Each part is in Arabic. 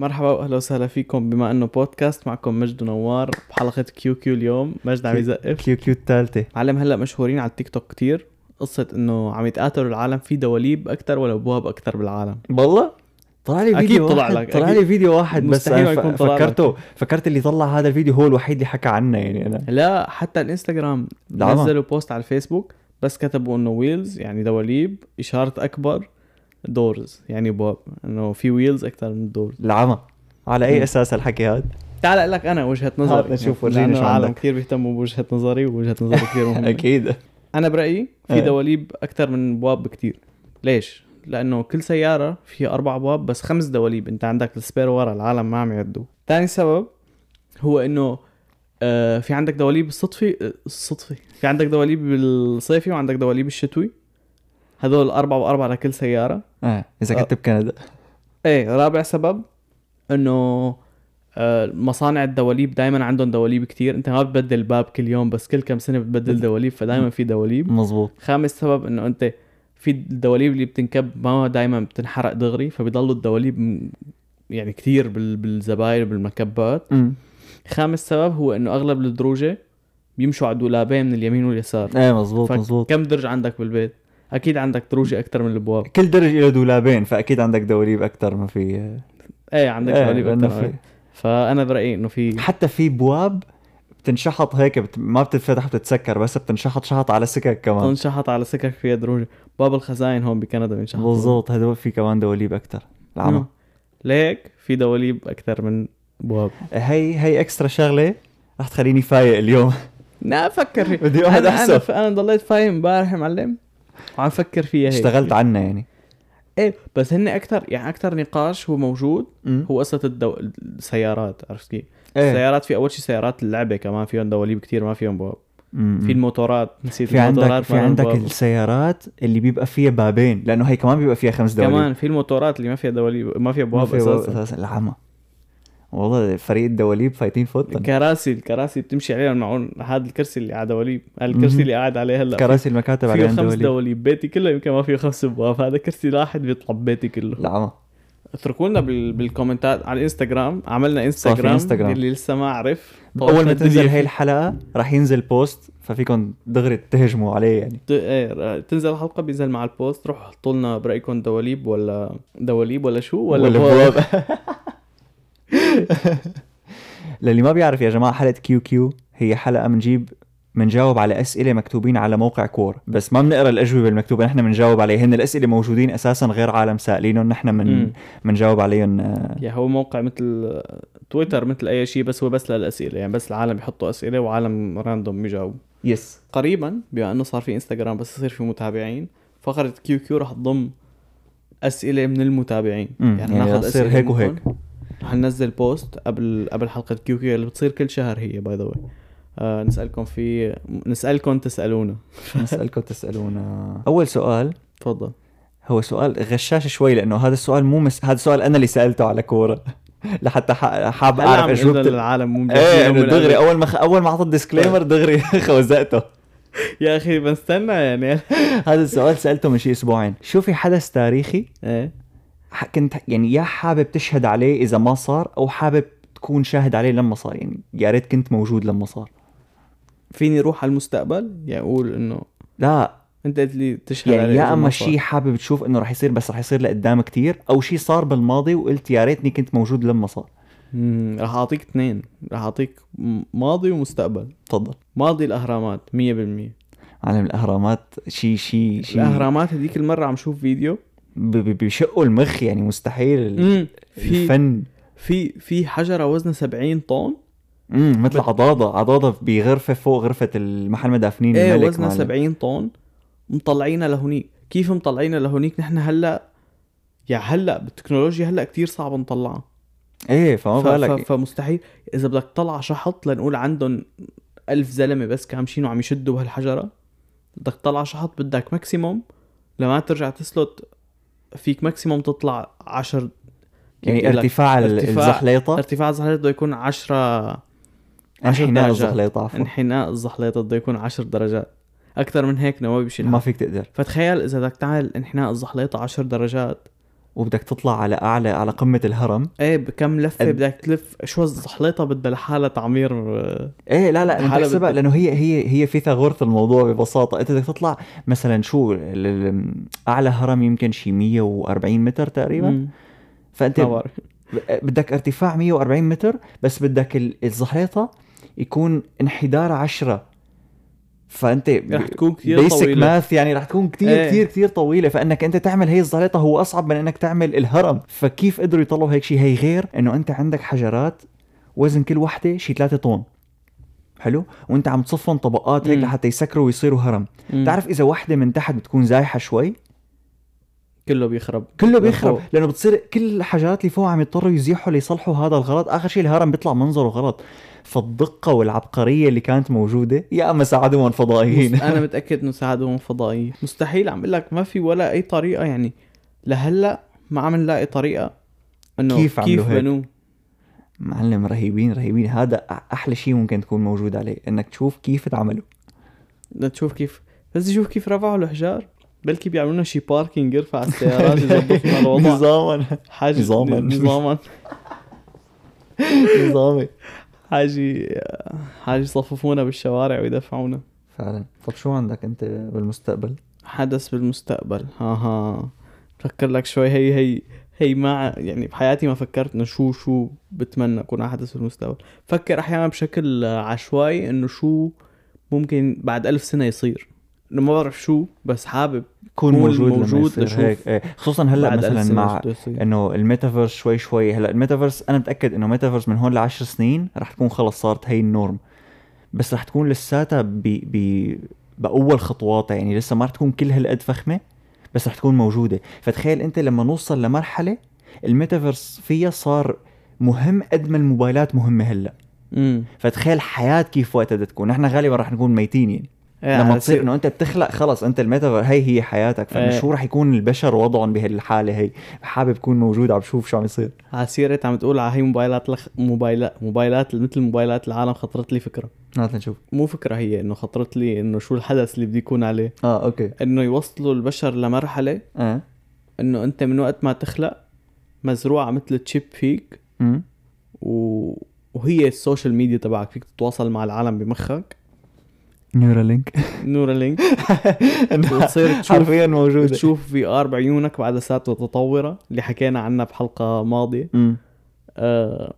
مرحبا واهلا وسهلا فيكم بما انه بودكاست معكم مجد ونوار بحلقة QQ اليوم. مجد عم يزقف. QQ الثالثة. معلم هلا مشهورين على التيك توك كتير. قصة إنه عم يتقاتلوا العالم في دواليب أكثر ولا أبواب أكثر بالعالم؟ والله؟ طلع لي فيديو طلع واحد. لك، طلع. لي فيديو واحد بس يكون طلع لك. فكرته فكرت اللي طلع هذا الفيديو هو الوحيد اللي حكى عنه يعني أنا. لا حتى الإنستغرام. نزلوا post على الفيسبوك بس كتبوا إنه wheels يعني دواليب إشارة أكبر. doors يعني ابواب إنه في wheels أكثر من doors العمى. على. أي أساس الحكي هذا تعال أقول لك أنا وجهة نظري. هات نشوف، ورجينا شو العالم. كثير بيهتموا بوجهة نظري ووجهة نظري كثير مهمة. أكيد. أنا برأيي في إيه. دواليب أكثر من ابواب بكتير. ليش؟ لأنه كل سيارة فيها أربع ابواب بس خمس دواليب. أنت عندك ال spare ورا العالم ما عم يعدوا. ثاني سبب هو إنه آه في عندك دواليب الصيفي آه، الصيفي في عندك دواليب بالصيفي وعندك دواليب الشتوي. هذول أربعة وأربعة لكل سيارة. آه إذا آه. كنت بكندا. إيه رابع سبب إنه آه، مصانع الدواليب دائما عندهم دواليب كتير. أنت ما بتبدل باب كل يوم بس كل كم سنة بتبدل دواليب فدائما في دواليب. مزبوط خامس سبب إنه أنت في الدواليب اللي بتنكب ما دائما بتنحرق دغري فبيضلوا الدواليب م- يعني كتير بال- بالزباين وبالمكبات. امم خامس سبب هو إنه أغلب الدروجة بيمشوا على دولابين من اليمين واليسار. إيه مزبوط مزبوط كم درج عندك بالبيت؟ أكيد عندك دروجة أكثر من الابواب كل درج له دولابين فأكيد عندك دواليب أكثر ما في. إيه عندك إيه، دواليب أكثر في. فأنا برأيي إنه في حتى في بواب بتنشحط هيك بت... ما بتتفتح بتتسكر بس بتنشحط شحط على سكك كمان. تنشحط على سكك فيها دروجة باب الخزاين هون بكندا بينشحط. بالضبط هدول في كمان دواليب أكثر العمى. ليك في دواليب أكثر من ابواب هي هي اكسترا شغلة رح تخليني فايق اليوم. لا أفكر بدي واحد أنا, احسن. أنا ضليت فاهم امبارح معلم. وعم فكر فيها هيك. اشتغلت عنها يعني. إيه بس هن أكثر يعني أكثر نقاش هو موجود هو قصة الدو... السيارات عرفت كيف؟ إيه. السيارات في أول شيء سيارات اللعبة كمان فيهم دواليب كتير ما فيهم بواب. في الموتورات نسيت في عندك الموتورات في ما لهم عندك بواب. السيارات اللي بيبقى فيها بابين لأنه هي كمان بيبقى فيها خمس دواليب كمان في الموتورات اللي ما فيها دواليب ما فيها ما بواب في بواب أساسا. أساسا. العمى. والله فريق الدواليب فايتين فوتن الكراسي الكراسي بتمشي عليها المعون هذا الكرسي اللي على دواليب. الكرسي. اللي قاعد عليه هلا كراسي المكاتب فيه عليها خمس دواليب. دواليب. بيتي كله يمكن ما فيه خمس ابواب. هذا كرسي واحد بيطلع ببيتي كله. العمى. اتركوا لنا بال... بالكومنتات على الانستغرام. عملنا انستغرام. إنستغرام. اللي لسه ما عرف. أول ما تنزل فيه. الحلقة رح ينزل post ففيكم دغري تهجموا عليه يعني. ت... إيه تنزل الحلقة بينزل مع ال post روحوا حطوا لنا برايكم دواليب ولا دواليب ولا شو؟ ولا, ولا بواب. بواب. للي ما بيعرف يا جماعة حلقة QQ هي حلقة بنجيب بنجاوب على أسئلة مكتوبين على موقع Quora. بس ما بنقرأ الأجوبة المكتوبة نحن بنجاوب عليها هن الأسئلة موجودين أساسا غير عالم سائلينهم. نحن من. بنجاوب عليهم يا هو موقع مثل تويتر مثل أي شيء بس هو بس للأسئلة. يعني بس العالم بيحطوا أسئلة وعالم random بيجاوبوا yes قريبا بما انه صار في انستغرام بس يصير في متابعين فقرة QQ رح تضم أسئلة من المتابعين. مم، يعني ناخذ أسئلة هيك وهيك. منكم. رح ننزل post قبل قبل حلقة QQ اللي بتصير كل شهر هي by the way آه نسألكم في نسألكم تسألونا. نسألكم تسألونا. أول سؤال. تفضل. هو سؤال غشاش شوي لأنه هذا السؤال مو مس... هذا السؤال أنا اللي سألته على Quora. لحتى. حاب أعرف اجوبه نقول للعالم مو إيه إنه دغري. أول ما خ... أول ما أعطى ال disclaimer دغري خوزقته يا أخي بستنى يعني. هذا السؤال سألته من شي أسبوعين. شو في حدث تاريخي إيه. كنت يعني يا حابب تشهد عليه إذا ما صار أو حابب تكون شاهد عليه لما صار. يعني يا ريت كنت موجود لما صار. فيني أروح على المستقبل؟ يعني أقول إنه لا. أنت قلت لي تشهد يعني عليه يا أما. شيء حابب تشوف إنه رح يصير بس رح يصير لقدام كتير أو شيء صار بالماضي وقلت يا ريتني كنت موجود لما صار. مم، رح أعطيك اثنين. رح أعطيك ماضي ومستقبل. تفضل. ماضي الأهرامات 100% عالم الأهرامات شيء شيء شيء الأهرامات هذيك المرة عم شوف فيديو. بيشقوا المخ يعني مستحيل مم، في الفن. في في حجره وزنها 70 طن. امم مثل بت- عضاضة. عضاضة بغرفة فوق غرفة المحل مدافنين إيه الملك وزنها معلم. 70 طن. مطلعينها لهونيك. كيف مطلعينها لهونيك؟ نحن هلا يعني هلأ بالتكنولوجيا هلأ كتير صعب نطلعها. إيه فما ف- ف- بالك فمستحيل. إذا بدك تطلع شحط لنقول عندهم ألف زلمة بس كامشين وعم يشدوا بهالحجرة بدك تطلع شحط بدك maximum لما ترجع تسلط فيك maximum تطلع عشر يعني لك ارتفاع ال- ارتفاع- الزحليطة؟ ارتفاع الزحليطة بده يكون 10 10 انحناء. الزحليطة عفوا. انحناء الزحليطة بده يكون 10 درجات. أكثر من هيك ما بيمشي ما فيك تقدر. فتخيل إذا بدك تعمل انحناء الزحليطة 10 درجات. وبدك تطلع على أعلى على قمة الهرم. إيه بكم لفة قد- بدك تلف شو الزحليطه بدها لحالها تعمير آه، إيه لا لا انت تحسبها بت- لأنه هي هي هي في ثغرة الموضوع ببساطة. إنت بدك تطلع مثلا شو أعلى هرم يمكن شي 140 متر تقريبا. مم. فأنت بدك ارتفاع 140 متر بس بدك ال- الزحليطة يكون انحدار 10 فأنت رح تكون كثير بيسك طويلة. ماث يعني رح تكون كتير إيه. كتير كتير طويلة. فإنك أنت تعمل هي الزحليطه هو أصعب من إنك تعمل الهرم. فكيف قدروا يطلعوا هيك شيء هي غير إنه أنت عندك حجرات وزن كل وحدة شي 3 طن. حلو؟ وأنت عم تصفهم طبقات هيك. لحتى يسكروا ويصيروا هرم. مم. تعرف إذا وحدة من تحت بتكون زايحة شوي؟ كله بيخرب. كله لفوق. بيخرب لأنه بتصير كل الحاجات اللي فوق عم يضطروا يزيحوا ليصلحوا هذا الغلط. آخر شيء الهرم بيطلع منظره غلط. فالدقة والعبقرية اللي كانت موجودة يا أما ساعدوهم فضائيين. أنا متأكد إنه ساعدوهم فضائيه مستحيل عم بقول لك ما في ولا أي طريقة يعني. لهلأ ما عم نلاقي طريقة إنه كيف كيف؟ بنوه. معلم رهيبين رهيبين. هذا أحلى شيء ممكن تكون موجود عليه إنك تشوف كيف تعملوا. بدنا نشوف كيف بس نشوف كيف رفعوا الحجار بلكي بيعملوا لنا شي باركينج يرفع السيارات يظبطوا لنا الوضع. نظاما. حاجة نظاماً. نظاما. نظامي. حاجة حاجة يصففونا بالشوارع ويدفعونا. فعلا. طب شو عندك أنت بالمستقبل؟ حدث بالمستقبل. ها ها فكر لك شوي. هي هي هي ما يعني بحياتي ما فكرت إنه شو شو بتمنى أكون حدث بالمستقبل. فكر أحيانا بشكل عشوائي إنه شو ممكن بعد ألف سنة يصير. إنه ما بعرف شو بس حابب كون كون موجود, موجود لما يصير هيك. إيه. خصوصا هلأ مثلا مع. إنه الميتافيرس شوي شوي هلأ الميتافيرس أنا متأكد إنه ميتافيرس من هون لعشر سنين رح تكون خلص صارت هي ال norm. بس رح تكون لساتها ب ب بأول خطواتها يعني لسه ما رح تكون كل هالقد فخمة بس رح تكون موجودة. فتخيل أنت لما نوصل لمرحلة الميتافيرس فيها صار مهم قد ما الموبايلات مهمة هلأ. فتخيل حياة كيف وقتها تكون. نحن غالبا رح نكون ميتين يعني. لما على تصير إنه أنت بتخلق خلص أنت الميتافيرس هي هي حياتك. فإنه إيه. رح يكون البشر وضعهم بهالحاله هي؟ حابب كون موجود عم بشوف شو عم يصير. على سيرة عم تقول على هي موبايلات لخ... موبايلات موبايلات مثل موبايلات العالم خطرت لي فكرة. هات نشوف. مو فكرة هي إنه خطرت لي إنه شو الحدث اللي بده يكون عليه. آه أوكي. إنه يوصلوا البشر لمرحلة آه. إنه أنت من وقت ما تخلق مزروعة مثل chip فيك امم و... وهي ال social media تبعك فيك تتواصل مع العالم بمخك. نيورالينك نورالينك وتصير تشوف حرفيا موجودة. تشوف VR بعيونك بعدسات متطورة اللي حكينا عنها بحلقة ماضية. امم آه...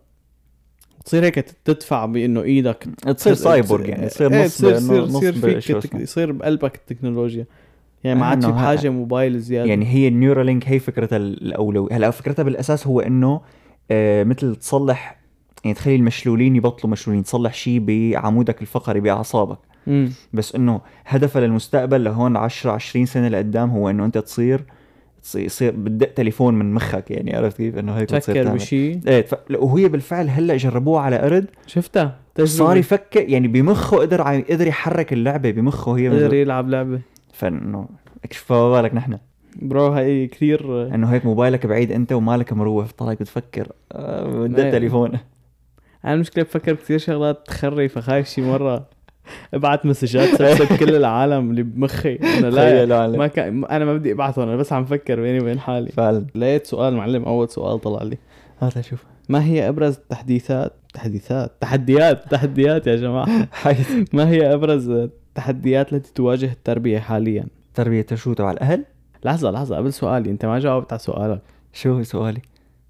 تصير هيك تدفع بإنه إيدك تصير سايبورغ يعني تصير إيه، نص تصير تصير تصير فيك. يصير بقلبك التكنولوجيا. يعني ما آه، عاد في إنه ها- بحاجه موبايل زيادة. يعني هي ال Neuralink هي فكرتها الأولوية. هلا فكرتها بالأساس هو إنه آه مثل تصلح يعني تخلي المشلولين يبطلوا مشلولين تصلح شيء بعمودك الفقري باعصابك بس إنه هدفها للمستقبل لهون 10 20 سنة لقدام هو إنه أنت تصير يصير بتدق تليفون من مخك يعني عرفت كيف؟ إنه هيك تفكر بشيء إيه تف... وهي بالفعل هلأ جربوها على قرد. شفتها. تجربة. صار يفكر يعني بمخه قدر ع- قدر يحرك اللعبة بمخه هي قدر. يلعب لعبة. فإنه اكشف فما بالك نحن. برو هي كثير. إنه هيك موبايلك بعيد أنت ومالك مروح طالع بتفكر آه بدق. تليفون. أنا المشكلة بفكر كثير شغلات تخري فخايف شي مرة. ابعت مسجات سبسب كل العالم اللي بمخي. أنا لا. ما كان أنا ما بدي ابعثهم أنا بس عم فكر بيني وبين حالي. فعلا. لقيت سؤال معلم أول سؤال طلع لي. هات نشوف ما هي أبرز التحديثات تحديثات؟ تحديات تحديات يا جماعة. حيث. ما هي أبرز التحديات التي تواجه التربية حاليا؟ تربية شو؟ تبع الأهل؟ لحظة لحظة قبل سؤالي. أنت ما جاوبت على سؤالك. شو سؤالي؟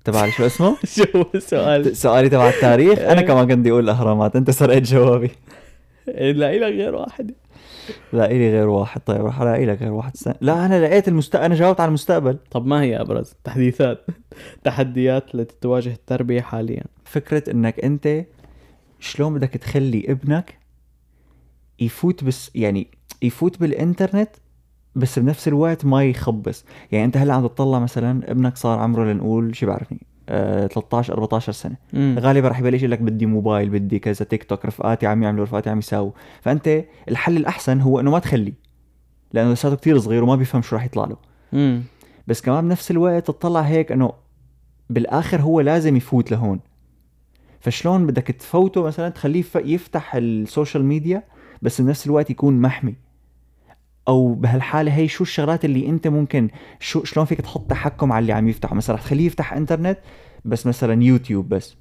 تبع شو اسمه؟ شو السؤال سؤالي تبع التاريخ؟ أنا. كمان كنت بدي أقول الأهرامات. أنت سرقت جوابي. لا لك غير واحد. لاقي لي غير واحد. طيب رح ألاقي لك غير واحد. سنة. لا أنا لقيت المستقبل أنا جاوبت على المستقبل. طب ما هي أبرز؟ التحديثات تحديات التي تواجه التربية حاليا. فكرة إنك أنت شلون بدك تخلي ابنك يفوت بس يعني يفوت بالإنترنت بس بنفس الوقت ما يخبص. يعني أنت هلأ عم تطلع مثلا ابنك صار عمره لنقول شو بعرفني آه 13 14 سنة. مم. غالبا رح يبلش يقول لك بدي موبايل بدي كذا تيك توك رفقاتي عم يعملوا رفقاتي عم يساووا. فأنت الحل الأحسن هو إنه ما تخليه لأنه لساته كتير صغير وما بيفهم شو رح يطلع له. مم. بس كمان بنفس الوقت تطلع هيك إنه بالآخر هو لازم يفوت لهون. فشلون بدك تفوته مثلا تخليه يفتح ال social media بس بنفس الوقت يكون محمي. أو بهالحالة هي شو الشغلات اللي أنت ممكن شو شلون فيك تحط تحكم على اللي عم يفتحه؟ مثلا رح تخليه يفتح إنترنت بس مثلا يوتيوب بس.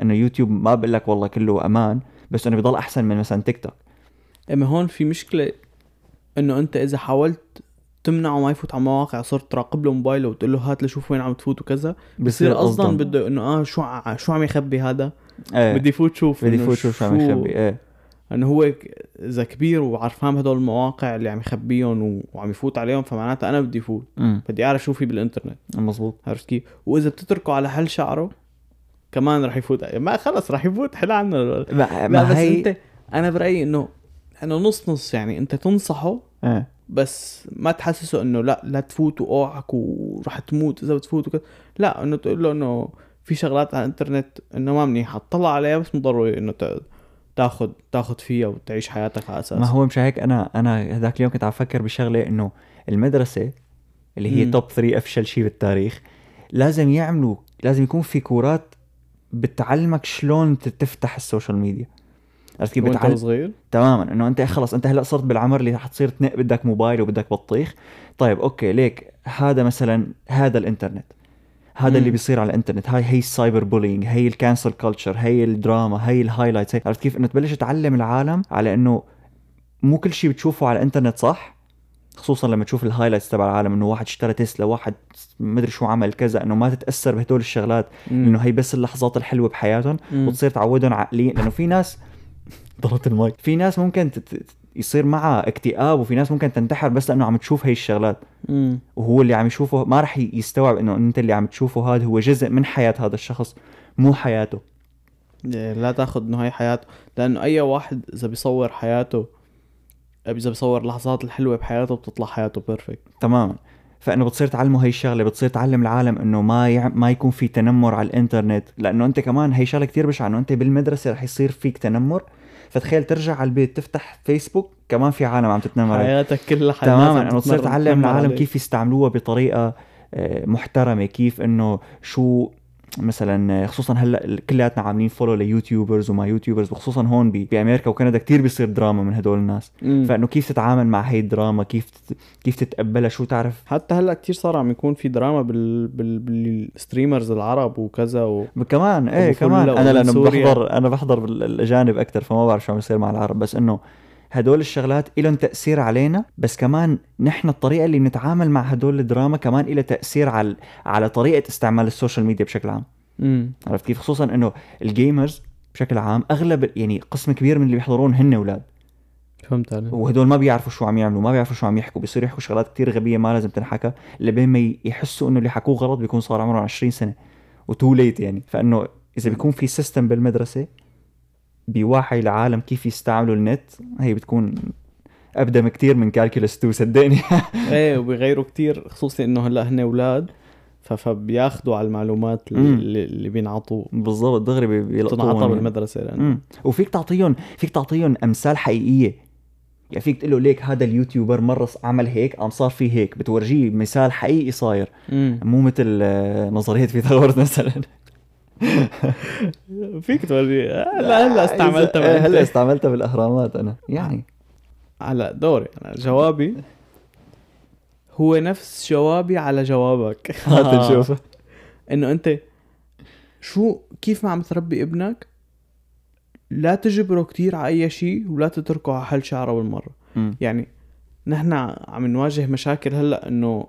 إنه يوتيوب ما بقول لك والله كله أمان بس إنه بيضل أحسن من مثلا تيك توك. اما هون في مشكلة إنه أنت إذا حاولت تمنعه ما يفوت على مواقع صرت تراقب له موبايله وتقول له هات لشوف وين عم تفوت وكذا بصير قصدا بده إنه آه شو. شو عم يخبي هذا؟ إيه. بدي فوت شوف بدي إنه فوت شوف شو عم يخبي. إيه. إنه هو إذا كبير وعرفان هدول المواقع اللي عم يخبيهم وعم يفوت عليهم فمعناتها أنا بدي فوت بدي أعرف شو في بالإنترنت. مزبوط عرفت كيف؟ وإذا بتتركه على حل شعره كمان رح يفوت. ما خلص رح يفوت. حل عنه. ما, لا ما بس هي انت أنا برأيي انه إنه نص نص يعني. أنت تنصحه إيه. بس ما تحسسه إنه لا لا تفوت وأوعك ورح تموت إذا بتفوت وكذا. لا إنه تقول له إنه في شغلات على الإنترنت إنه ما منيحة. تطلع عليها بس مو ضروري إنه ت- تاخذ تاخذ فيها وتعيش حياتك على أساس. ما هو مش هيك. أنا أنا هذاك اليوم كنت عم أفكر بشغلة إنه المدرسة اللي هي. top 3 افشل شيء بالتاريخ لازم يعملوا لازم يكون في كورسات بتعلمك شلون تفتح ال social media. عرفت كيف؟ بتعلم صغير تماما. إنه أنت خلص أنت هلأ صرت بالعمر اللي رح تصير تنق بدك موبايل وبدك بطيخ. طيب أوكي ليك هذا مثلا هذا الإنترنت. هذا اللي مم. بيصير على الإنترنت. هاي هي ال cyber bullying هي ال cancel culture هي الدراما هي ال highlights هي عرفت كيف؟ إنه تبلش تعلم العالم على إنه مو كل شيء بتشوفه على الإنترنت صح؟ خصوصا لما تشوف ال highlights تبع العالم إنه واحد اشترى تسلا واحد مدري شو عمل كذا إنه ما تتأثر بهدول الشغلات إنه هي بس اللحظات الحلوة بحياتهم مم. وتصير تعودهم عقليا. لأنه في ناس ضربت المايك. في ناس ممكن تت... يصير معها اكتئاب وفي ناس ممكن تنتحر بس لأنه عم تشوف هي الشغلات. مم. وهو اللي عم يشوفه ما رح يستوعب إنه أنت اللي عم تشوفه هذا هو جزء من حياة هذا الشخص مو حياته. إيه، لا تأخذ إنه هي حياته لأنه أي واحد إذا بيصور حياته إذا بيصور اللحظات الحلوة بحياته بتطلع حياته بيرفكت تماما فإنه بتصير تعلمه هي الشغلة بتصير تعلم العالم إنه ما يع... ما يكون في تنمر على الإنترنت لأنه أنت كمان هي شغلة كثير بشعة إنه أنت بالمدرسة رح يصير فيك تنمر فتخيل ترجع على البيت تفتح فيسبوك كمان في عالم عم تتنمر. حياتك كلها تماما انه تصير تعلم العالم. كيف يستعملوها بطريقة آه، محترمة كيف إنه شو مثلا خصوصا هلأ كلياتنا عاملين follow ل YouTubers وما YouTubers وخصوصا هون بأمريكا وكندا كتير بيصير دراما من هدول الناس. مم. فإنه كيف تتعامل مع هي الدراما؟ كيف تت... كيف تتقبلها؟ شو تعرف؟ حتى هلأ كتير صار عم يكون في دراما بال بال بال streamers العرب وكذا و... كمان إيه كمان. أنا لأنه. بحضر أنا بحضر بال- الأجانب أكثر فما بعرف شو عم يصير مع العرب. بس إنه هدول الشغلات لهم تأثير علينا بس كمان نحن الطريقة اللي بنتعامل مع هدول الدراما كمان لها تأثير على على طريقة استعمال ال social media بشكل عام. مم. عرفت كيف؟ خصوصا إنه ال gamers بشكل عام أغلب يعني قسم كبير من اللي بيحضرون هن أولاد. فهمت علي وهدول ما بيعرفوا شو عم يعملوا ما بيعرفوا شو عم يحكوا بيصيروا يحكوا شغلات كتير غبية ما لازم تنحكى لبين ما يحسوا إنه اللي حكوه غلط بيكون صار عمرهم 20 سنة و too late يعني. فإنه إذا بيكون في system بالمدرسة بيوعي العالم كيف يستعملوا النت هي بتكون أفيد كتير من calculus 2 صدقني إيه وبيغيروا كتير خصوصي إنه هلأ هن أولاد. فبياخذوا على المعلومات. اللي, اللي بينعطوا بالضبط دغري بي- بيلقطوهم بتنعطى يعني. بالمدرسة امم وفيك تعطيهم فيك تعطيهم أمثال حقيقية يعني فيك تقول له ليك هذا ال YouTuber مره عمل هيك قام صار فيه هيك بتورجيه مثال حقيقي صاير مم. مو مثل آه، نظرية فيثاغورس مثلا فيك توري. هلا هلا استعملتها إيه، هلا. استعملتها بالأهرامات أنا. يعني. هلا دوري. أنا جوابي هو نفس جوابي على جوابك. هات نشوف. إنه أنت شو كيف ما عم تربي ابنك لا تجبره كتير على أي شيء ولا تتركه على حل شعره بالمرة. يعني نحن عم نواجه مشاكل هلا إنه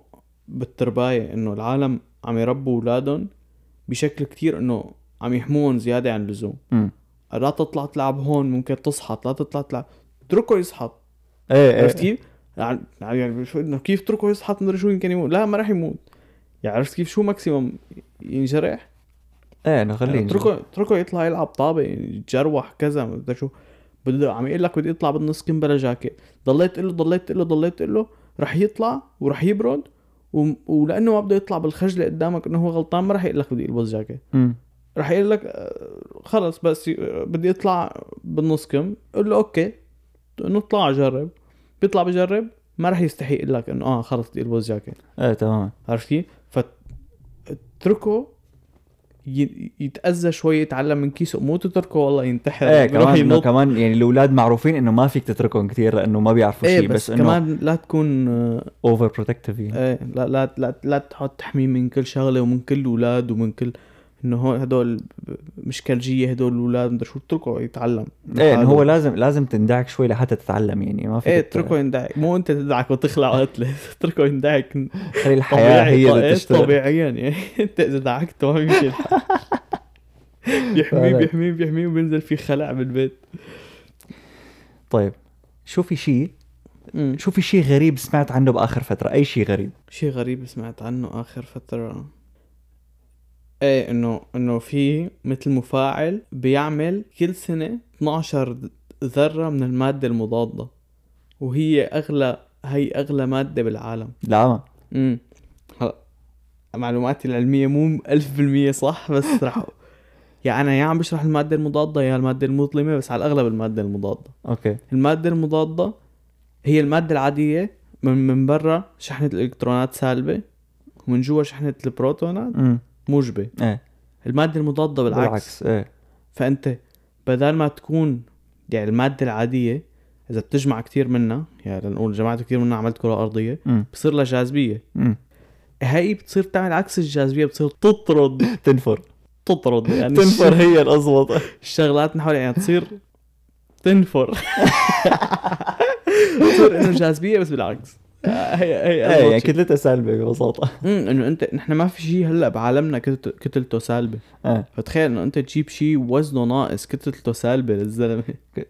بالترباية إنه العالم عم يربوا أولادهم بشكل كتير إنه عم يحموهم زيادة عن اللزوم. لا تطلع تلعب هون ممكن تصحط لا تطلع تلعب. اتركه يصحط. إيه عرفت كيف؟ يعني يعني شو إنه كيف اتركه يصحط؟ مدري شو يمكن يموت. لا ما راح يموت. يعني عرفت كيف شو ماكسيموم ينجرح؟ إيه إنه خليه يعني اتركه اتركه يطلع يلعب طابة يتجروح كذا ما شو. بده عم يقول لك بدي يطلع بالنص كم بلا جاكيت. ضليت له ضليت له ضليت له رح يطلع ورح يبرد و... ولأنه ما بده يطلع بالخجلة قدامك إنه هو غلطان ما رح يقول لك بدي البس جاكيت. رح يقول لك آه، خلص بس آه، بدي اطلع بالنص كم. قول له أوكي إنه اطلع جرب. بيطلع بجرب ما رح يستحي يقول لك إنه آه خلص بدي البس جاكيت. إيه تماما. عرفت كيف؟ فاتركه يتأذى شوي يتعلم من كيسه مو تتركه والله ينتحر إيه كمان انه. كمان يعني الأولاد معروفين إنه ما فيك تتركهم كثير لأنه ما بيعرفوا إيه شيء بس, بس, إنه كمان لا تكون آه، over protective يعني إيه لا لا لا لا تحط تحميه من كل شغلة ومن كل الاولاد ومن كل إنه هون هدول مش كرجيه هدول الاولاد مدري شو اتركه يتعلم. إيه إنه. هو لازم لازم تندعك شوي لحتى تتعلم يعني ما فيك إيه اتركه يندعك. مو أنت تدعك وتخلع قتله اتركه يندعك. خلي الحياة هي اللي تشتغل. طبيعيا يعني. أنت إذا دعكته ما بيمشي الحال بيحميه. بيحميه بيحميه وبينزل في خلع بالبيت طيب شو في شيء. شو في شيء غريب سمعت عنه بآخر فترة؟ أي شيء غريب؟ شيء غريب سمعت عنه آخر فترة؟ إيه إنه إنه في مثل مفاعل بيعمل كل سنة 12 ذرة من المادة المضادة وهي أغلى هي أغلى مادة بالعالم. لا امم هلا معلوماتي العلمية مو ألف بالمية صح بس رح يا أنا يا عم بشرح المادة المضادة يا المادة المظلمة بس على الأغلب المادة المضادة. أوكي. المادة المضادة هي المادة العادية من من برا شحنة الإلكترونات سالبة ومن جوا شحنة البروتونات. امم موجبة. إيه. المادة المضادة بالعكس, بالعكس. إيه. فأنت بدل ما تكون يعني المادة العادية إذا بتجمع كتير منها يعني لنقول جمعت كتير منها عملت كرة أرضية امم بصير لها جاذبية. امم هي بتصير تعمل عكس الجاذبية بتصير تطرد. تنفر. تطرد يعني تنفر هي الاضبط الشغلات نحول يعني تصير تنفر. تصير إنه جاذبية بس بالعكس. هي هي إيه أضبط يعني شي. كتلتها سالبة ببساطة. امم إنه أنت نحن ما في شيء هلأ بعالمنا كتلته, كتلته سالبة. إيه. فتخيل إنه أنت تجيب شيء وزنه ناقص كتلته سالبة للزلمة.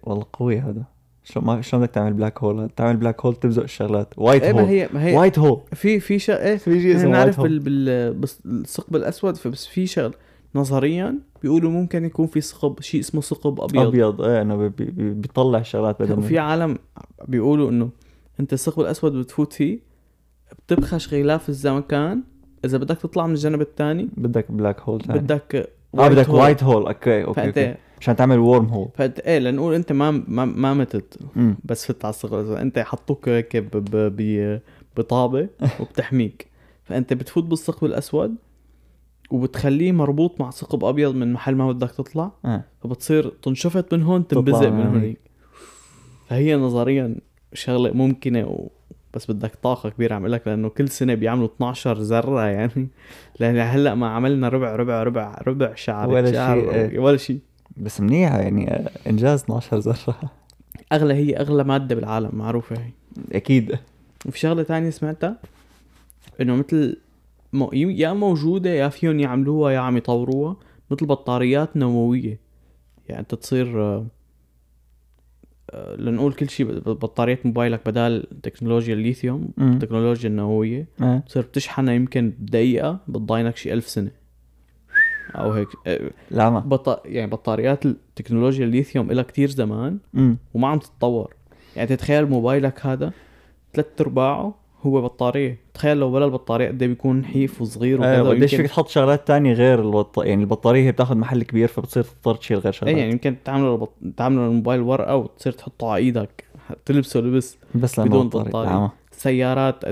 والله قوي هذا. شو ما شلون بدك تعمل black hole تعمل black hole تبزق الشغلات. white إيه ما hole هي ما هي white hole في في شيء إيه في شيء اسمه وايت بال هول بال بس- الثقب الأسود فبس في شغل. نظريا بيقولوا ممكن يكون في ثقب شيء اسمه ثقب أبيض. أبيض إيه إنه بي- بي- بي- بيطلع الشغلات بدل ما عالم بيقولوا إنه انت الثقب الأسود بتفوت فيه بتبخش غلاف الزمكان إذا بدك تطلع من الجانب الثاني بدك black hole تاني. بدك آه بدك. white hole أوكي أوكي, أوكي. عشان تعمل wormhole فأنت إيه لنقول أنت ما ما, ما متت امم بس فت على الثقب أنت حطوك هيك بطابة وبتحميك. فأنت بتفوت بالثقب الأسود وبتخليه مربوط مع ثقب أبيض من محل ما بدك تطلع. آه. فبتصير تنشفط من هون تنبزق من. هونيك فهي نظريا شغلة ممكنة و... بس بدك طاقة كبيرة عم لك لأنه كل سنة بيعملوا 12 ذرة يعني. لأن هلأ ما عملنا ربع ربع ربع ربع شعر ولا شيء، إيه. ولا شيء. بس منيحه يعني إنجاز 12 ذرة. أغلى هي أغلى مادة بالعالم معروفة هي. أكيد. وفي شغلة تانية سمعتها؟ إنه مثل مو... يا موجودة يا فيهم يعملوها يا عم يطوروها مثل بطاريات نووية. يعني أنت تصير لنقول كل شيء بطارية موبايلك بدال تكنولوجيا الليثيوم. التكنولوجيا النووية آه تصير بتشحنها يمكن بدقيقة بتضاينك شي ألف سنة. أو هيك. آه، لا ما. بط... يعني بطاريات التكنولوجيا الليثيوم إلها كتير زمان وما عم تتطور. يعني تتخيل موبايلك هذا ثلاث أرباعه هو بطارية تخيل لو بلا البطارية قد إيه بيكون نحيف وصغير وكذا آه قديش فيك تحط شغلات تانية غير البط... يعني البطارية هي بتاخذ محل كبير فبتصير تضطر تشيل غير شغلات اي يعني يمكن تعملوا البط... تعملوا الموبايل ورقة وتصير تحطه على إيدك تلبسه لبس بس بدون. لا ما. سيارات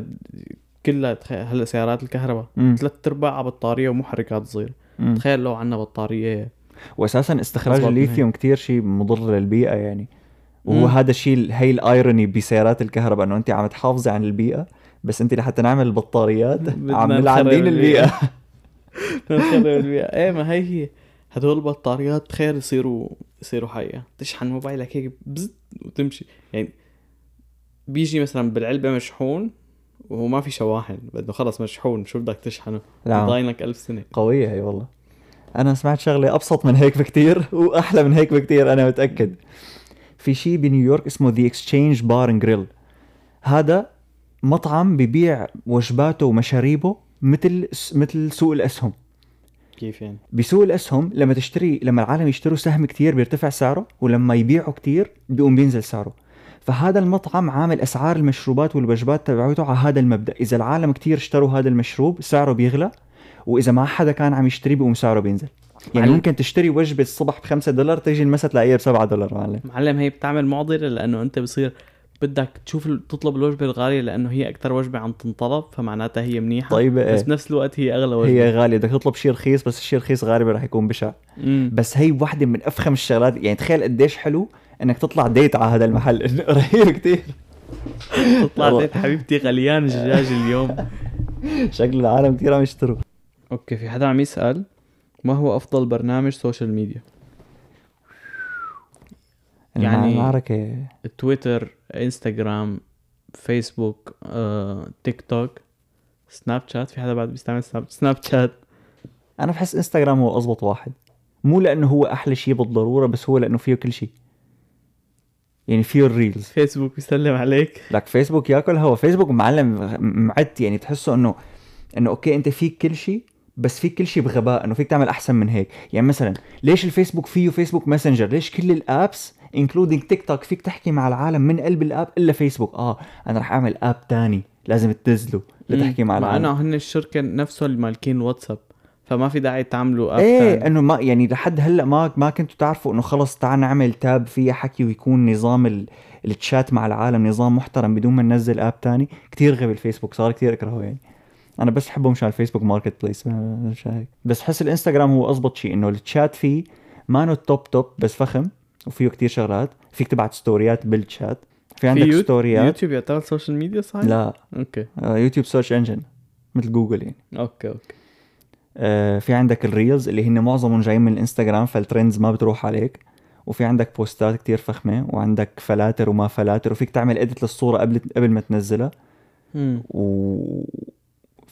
كلها تخيل هلا سيارات الكهرباء. ثلاث ارباعها بطارية ومحركات صغيرة مم. تخيل لو عنا بطارية واساسا استخراج الليثيوم كتير شيء مضر للبيئة يعني وهو. هذا الشيء هي الأيروني بسيارات الكهرباء إنه أنت عم تحافظي عن البيئة بس انت لحتى نعمل البطاريات عم نخرب نلعن البيئة. نخرب البيئة. إيه ما هي هي. هدول البطاريات تخيل يصيروا يصيروا حقيقة تشحن موبايلك هيك بزت وتمشي. يعني بيجي مثلا بالعلبة مشحون وهو ما في شواحن. بده خلص مشحون شو بدك تشحنه؟ لا ضاينك ألف سنة. قوية هي والله. أنا سمعت شغلة أبسط من هيك بكتير وأحلى من هيك بكتير أنا متأكد. في شيء بنيويورك اسمه The Exchange Bar and Grill هذا مطعم ببيع وجباته ومشاريبه مثل مثل سوق الأسهم. كيف يعني؟ بسوق الأسهم لما تشتري لما العالم يشتروا سهم كتير بيرتفع سعره ولما يبيعوا كتير بيقوم بينزل سعره. فهذا المطعم عامل أسعار المشروبات والوجبات تبعته على هذا المبدأ. إذا العالم كتير اشتروا هذا المشروب سعره بيغلى وإذا ما حدا كان عم يشتري بيقوم سعره بينزل. يعني معلم. ممكن تشتري وجبة الصبح بخمسة دولار تيجي المسا تلاقيها بسبعة دولار معلم. معلم هي بتعمل معضلة لأنه أنت بصير بدك تشوف تطلب الوجبة الغالية لأنه هي أكثر وجبة عم تنطلب فمعناتها هي منيحة. طيبه بس إيه. بنفس الوقت هي أغلى وجبة. هي غالية. بدك تطلب شيء رخيص بس الشيء الرخيص غالبا رح يكون بشع. مم. بس هي واحدة من أفخم الشغلات. يعني تخيل قديش حلو إنك تطلع ديت على هذا المحل. رهيب كتير. تطلع. زيت حبيبتي غليان الدجاج اليوم. شكل العالم كثير عم يشتروا. أوكي في حدا عم يسأل ما هو أفضل برنامج social media يعني- معركة تويتر انستغرام فيسبوك آه، تيك توك سناب شات في حدا بعد بيستعمل سناب سناب شات أنا بحس انستغرام هو اضبط واحد. مو لأنه هو أحلى شيء بالضرورة بس هو لأنه فيه كل شيء يعني فيه ال reels فيسبوك بيسلم عليك. لك فيسبوك ياكل هوا. فيسبوك معلم معد يعني تحسه انه إنه أوكي أنت فيك كل شيء بس فيك كل شيء بغباء إنه فيك تعمل أحسن من هيك. يعني مثلا ليش الفيسبوك فيه فيسبوك ماسنجر ليش كل ال apps including تيك توك فيك تحكي مع العالم من قلب ال app إلا فيسبوك آه أنا رح أعمل app تاني. لازم تنزله لتحكي مع مع العالم. إنه هن الشركة نفسهم اللي مالكين الواتساب فما في داعي تعملوا app إيه تاني. إنه ما يعني لحد هلأ ما ما كنتوا تعرفوا إنه خلص تعال نعمل tab فيها حكي ويكون نظام ال... التشات مع العالم نظام محترم بدون ما ننزل app تاني. كتير غبي الفيسبوك صار كتير إكرهه يعني. أنا بس بحبه مشان ال Facebook Marketplace مش هيك بس حس الإنستغرام هو اضبط شيء إنه التشات فيه ما انه top top بس فخم. وفيه كتير شغلات. فيك تبعت ستوريات بالتشات في في عندك يوت- ستوريات يوتيوب يعتبر social media صحيح؟ لا. أوكي. آه، يوتيوب search engine مثل جوجل يعني. أوكي أوكي. آه، في عندك ال reels اللي هن معظمهم جايين من الانستغرام فال trends ما بتروح عليك. وفي عندك بوستات كتير فخمة وعندك فلاتر وما فلاتر. وفيك تعمل edit للصورة قبل قبل ما تنزلها. مم.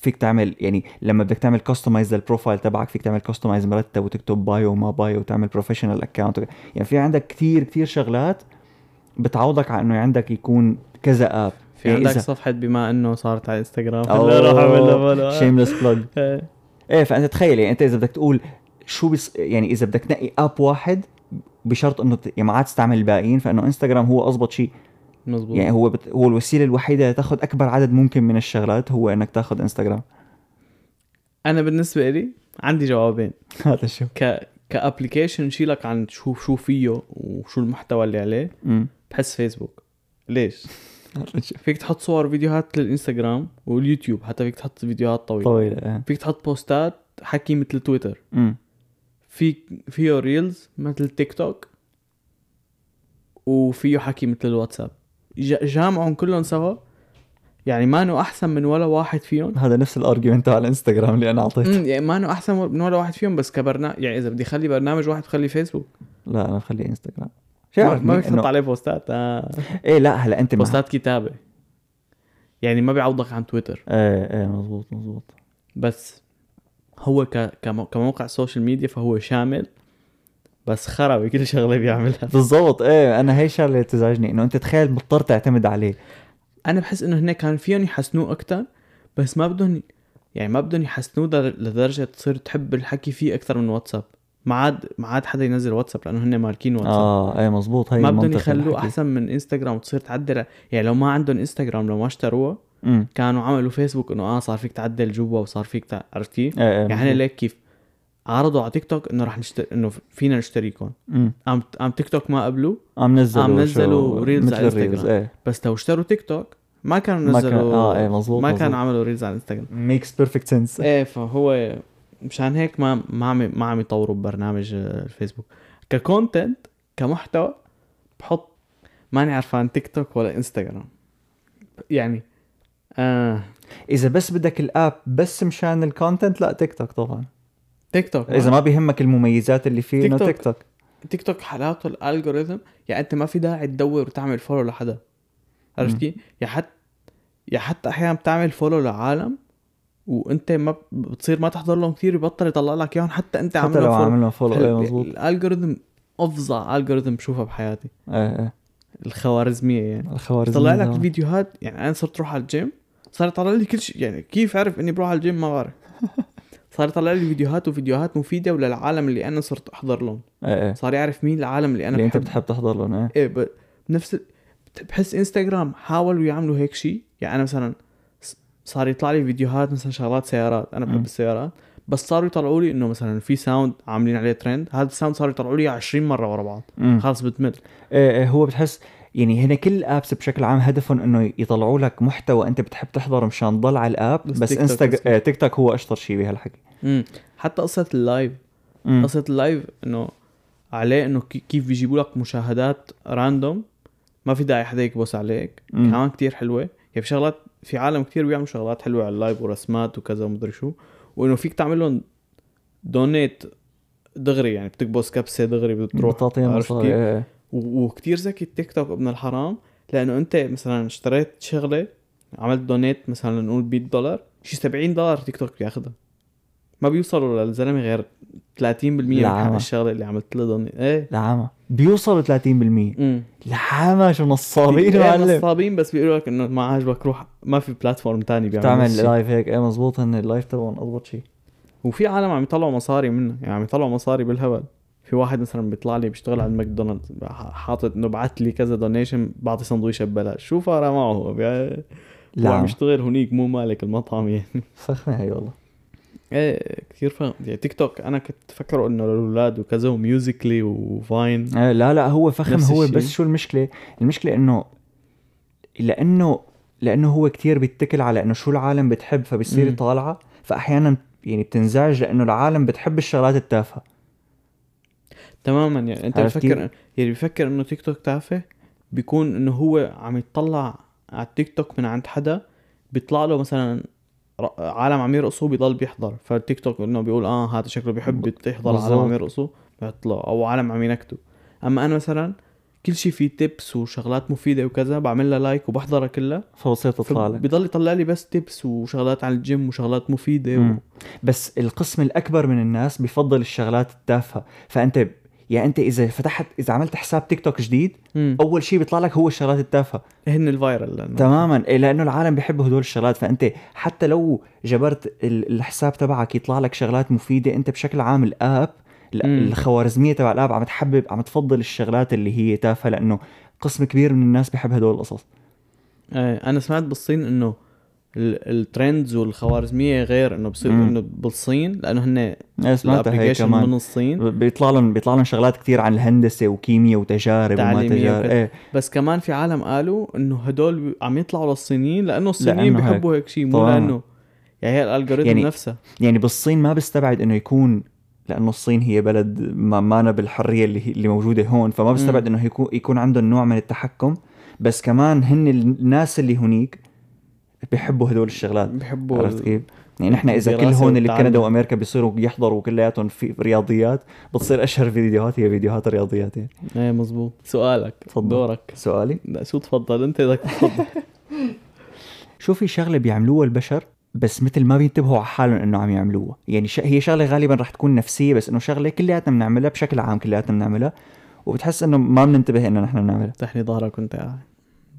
وفيك تعمل يعني لما بدك تعمل customize لل profile تبعك فيك تعمل customize مرتب وتكتب bio وما bio وتعمل professional account يعني في عندك كتير كتير شغلات بتعوضك على إنه عندك يكون كذا app في يعني عندك صفحة بما إنه صارت على انستغرام هلا روح أعمل follow. Shameless إيه. إيه فأنت تخيل يعني أنت إذا بدك تقول شو بس يعني إذا بدك تنقي app واحد بشرط إنه يعني ما عاد تستعمل الباقيين فإنه انستغرام هو اضبط شيء. مزبوط يعني هو بت... هو الوسيلة الوحيدة لتاخذ أكبر عدد ممكن من الشغلات هو إنك تاخذ إنستغرام. أنا بالنسبة لي عندي جوابين. هذا شو؟ ك ك application يشيلك عن شو شو فيه وشو المحتوى اللي عليه امم بحس فيسبوك. ليش؟ فيك تحط صور فيديوهات للإنستغرام واليوتيوب حتى فيك تحط فيديوهات طويلة. طويلة إيه فيك تحط بوستات حكي مثل تويتر. امم في فيه reels مثل تيك توك وفيه حكي مثل الواتساب. جامعهم كلهم سوا. يعني ما إنه أحسن من ولا واحد فيهم. هذا نفس ال argument على الانستغرام اللي أنا أعطيته. يعني ما إنه أحسن من ولا واحد فيهم بس كبرنامج يعني إذا بدي أخلي برنامج واحد بخلي فيسبوك لا أنا بخليه انستغرام شو ما ما بدك تحط عليه بوستات آه. إيه لا هلا أنت. بوستات كتابة. يعني ما بيعوضك عن تويتر إيه إيه مزبوط مزبوط. بس هو ك... كمو... كموقع social media فهو شامل بس خرا بكل شغلة بيعملها. بالضبط إيه أنا هي الشغله اللي بتزعجني إنه أنت تخيل مضطر تعتمد عليه. أنا بحس إنه هناك كان فيهم يحسنوه أكثر بس ما بدهم يعني ما بدهم يحسنوه در- لدرجة تصير تحب الحكي فيه أكثر من واتساب. ما عاد ما عاد حدا ينزل واتساب لأنه هن مالكين واتساب. آه إيه مزبوط هي ما بدهم يخلوه. أحسن من إنستغرام وتصير تعدل. يعني لو ما عندهم إنستغرام لو ما اشتروها كانوا عملوا فيسبوك إنه آه صار فيك تعدل جوا وصار فيك تع... عرفت كيف؟ إيه إيه يعني. ليك كيف؟ عرضوا على تيك توك إنه رح نشتري إنه فينا نشتريكم قام قام تيك توك ما قبلوا عم نزلوا عم نزلوا reels مثل على ال reels انستغرام. إيه. بس لو اشتروا تيك توك ما كانوا ما كان- نزلوا آه إيه مزبوط ما. كانوا عملوا reels على انستغرام makes perfect sense إيه فهو مشان هيك ما ما عم ما عم يطوروا ببرنامج آه، الفيسبوك ك content كمحتوى بحط ماني عرفان تيك توك ولا انستغرام يعني آه. إذا بس بدك ال app بس مشان ال content لا تيك توك طبعا. تيك توك إذا ما بيهمك المميزات اللي فيه تيك إنه توك. تيك توك تيك توك حالاته ال algorithm يعني أنت ما في داعي تدور وتعمل follow لحدا. عرفت. كيف؟ يا حتى يا حتى أحيانا بتعمل follow لعالم وأنت ما بتصير ما تحضر لهم كثير يبطل يطلع لك إياهم حتى أنت حتى عامل لو لهم follow follow إيه مزبوط ال algorithm أفظع algorithm بشوفها بحياتي. إيه إيه. الخوارزمية يعني. الخوارزمية طلع لك طبعاً. الفيديوهات يعني أنا صرت أروح على الجيم صار يطلع لي كل شيء يعني كيف عرف إني بروح على الجيم ما بعرف. صار يطلع لي فيديوهات وفيديوهات مفيدة وللعالم اللي أنا صرت أحضر لهم. إيه إيه. صار يعرف مين العالم اللي أنا اللي أنت بتحب تحضر لهم إيه. إيه ب... بنفس بحس إنستغرام حاولوا يعملوا هيك شيء. يعني أنا مثلا صار يطلع لي فيديوهات مثلا شغلات سيارات. أنا. بحب السيارات. بس صاروا يطلعوا لي إنه مثلا في sound عاملين عليه ترند هذا ال sound صاروا يطلعوا لي 20 مرة ورا بعض. خلص بتمل. إيه إيه هو بتحس يعني هنا كل ال apps بشكل عام هدفهم إنه يطلعوا لك محتوى أنت بتحب تحضره مشان تضل على ال app بس بس تيك توك انستا تيك توك هو أشطر شيء بهالحكي حتى قصة ال live مم. قصة ال live إنه عليه إنه كي- كيف بيجيبوا لك مشاهدات random ما في داعي حدا يكبس عليك. مم. كمان كتير حلوة. يعني في شغلات في عالم كتير بيعملوا شغلات حلوة على ال live ورسمات وكذا ومدري شو. وإنه فيك تعمل لهم donate دغري يعني بتكبس كبسة دغري بتروح بتعطيهم وكتير ذكي التيك توك ابن الحرام لأنه أنت مثلا اشتريت شغلة عملت donate مثلا نقول 100 دولار شي 70 دولار تيك توك بياخذها ما بيوصلوا للزلمة غير 30% من. حق الشغلة اللي عملت له donate إيه. لعامة. بيوصلوا 30% امم لعامة شو نصابين إيه معلم. نصابين بس بيقولوا لك إنه ما عاجبك روح ما في platform تاني بيعمل تعمل. live هيك. إيه مزبوط هن ال live تبعهم أضبط شيء وفي عالم عم يطلعوا مصاري منه يعني عم يطلعوا مصاري بالهبل. في واحد مثلا بيطلع لي بيشتغل على ماكدونالدز حاطط إنه بعت لي كذا donation بعطي سندويشه ببلاش. شو فارق معه؟ هو بي- هو عم يشتغل هنيك مو مالك المطعم يعني. فخمة هي والله. إيه كثير فاهم يعني تيك توك أنا كنت فكره إنه للأولاد وكذا وميوزيكلي وفاين. آه، لا لا هو فخم هو الشيء. بس شو المشكلة؟ المشكلة إنه لأنه لأنه هو كتير بيتكل على إنه شو العالم بتحب فبصير مم. يطالعها فاحيانا يعني بتنزعج لأنه العالم بتحب الشغلات التافهة. تماما. يعني أنت بفكر؟ يعني بفكر إنه تيك توك تافه بيكون إنه هو عم يطلع على التيك توك من عند حدا بيطلع له مثلا عالم عم يرقصوا بيضل بيحضر. فالتيك توك إنه بيقول آه هذا شكله بيحب يحضر عالم. عم يرقصوا بيطلع. أو عالم عم ينكتوا أما أنا مثلا كل شيء فيه tips وشغلات مفيدة وكذا بعمل لها like وبحضرها كلها فبصير تطلع لك. بضل يطلع لي بس tips وشغلات عن الجيم وشغلات مفيدة و... بس القسم الأكبر من الناس بفضل الشغلات التافهة. فأنت يعني انت اذا فتحت إذا عملت حساب تيك توك جديد مم. أول شيء بيطلع لك هو الشغلات التافهة هن ال viral لأنه. تماما إيه، لأنه العالم بيحبوا هدول الشغلات فأنت حتى لو جبرت ال- الحساب تبعك يطلع لك شغلات مفيدة أنت بشكل عام ال app. الخوارزمية تبع ال app عم تحبب عم تفضل الشغلات اللي هي تافهة لأنه قسم كبير من الناس بيحب هدول القصص إيه أنا سمعت بالصين إنه ال trends والخوارزمية غير إنه بصير. إنه بالصين لأنه هن إيه، ال application من الصين بيطلع لهم بيطلع لهم شغلات كثير عن الهندسة وكيمياء وتجارب وما تجارب. إيه بس كمان في عالم قالوا إنه هدول عم يطلعوا للصينيين لأنه الصينيين لأنه هيك. بيحبوا هيك شيء مو. لأنه يعني هي الالجوريثم يعني- نفسها يعني بالصين ما بستبعد إنه يكون لأنه الصين هي بلد ما مانا بالحرية اللي اللي موجودة هون فما بستبعد إنه يكون يكون عندهم نوع من التحكم بس كمان هن الناس اللي هنيك بيحبوا هدول الشغلات. بيحبوا عرفت كيف؟ يعني نحن إذا كل هون اللي. بكندا وأمريكا بيصيروا يحضروا كلياتهم في رياضيات بتصير أشهر فيديوهات هي فيديوهات الرياضيات يعني. إيه مزبوط سؤالك تفضل. دورك. سؤالي؟ لا شو تفضل؟ أنت بدك تفضل. شو في شغلة بيعملوها البشر بس مثل ما بينتبهوا على حالهم إنه عم يعملوها؟ يعني ش... هي شغلة غالبا رح تكون نفسية بس إنه شغلة كلياتنا بنعملها بشكل عام كلياتنا بنعملها وبتحس إنه ما بننتبه إنه نحن بنعملها. تحني ظهرك وأنت قاعد.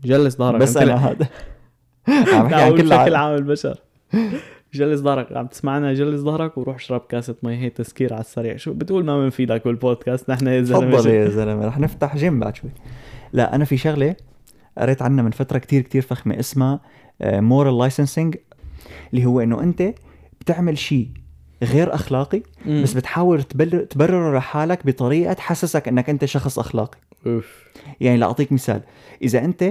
جلس ظهرك. بس أنا هذا. عم بحكي عن كل بشكل عام البشر. جلس ظهرك عم تسمعنا جلس ظهرك وروح اشرب كاسة مي هي تسكير على السريع. شو بتقول ما بنفيدك بالبودكاست؟ نحن يا زلمة تفضل يا زلمة رح نفتح جيم بعد شوي. لا أنا في شغلة قريت عنها من فترة كتير كتير فخمة اسمها moral licensing اللي هو إنه أنت بتعمل شيء غير أخلاقي مم. بس بتحاول تبرر تبرره لحالك بطريقة تحسسك إنك أنت شخص أخلاقي. أوف. يعني لأعطيك مثال إذا أنت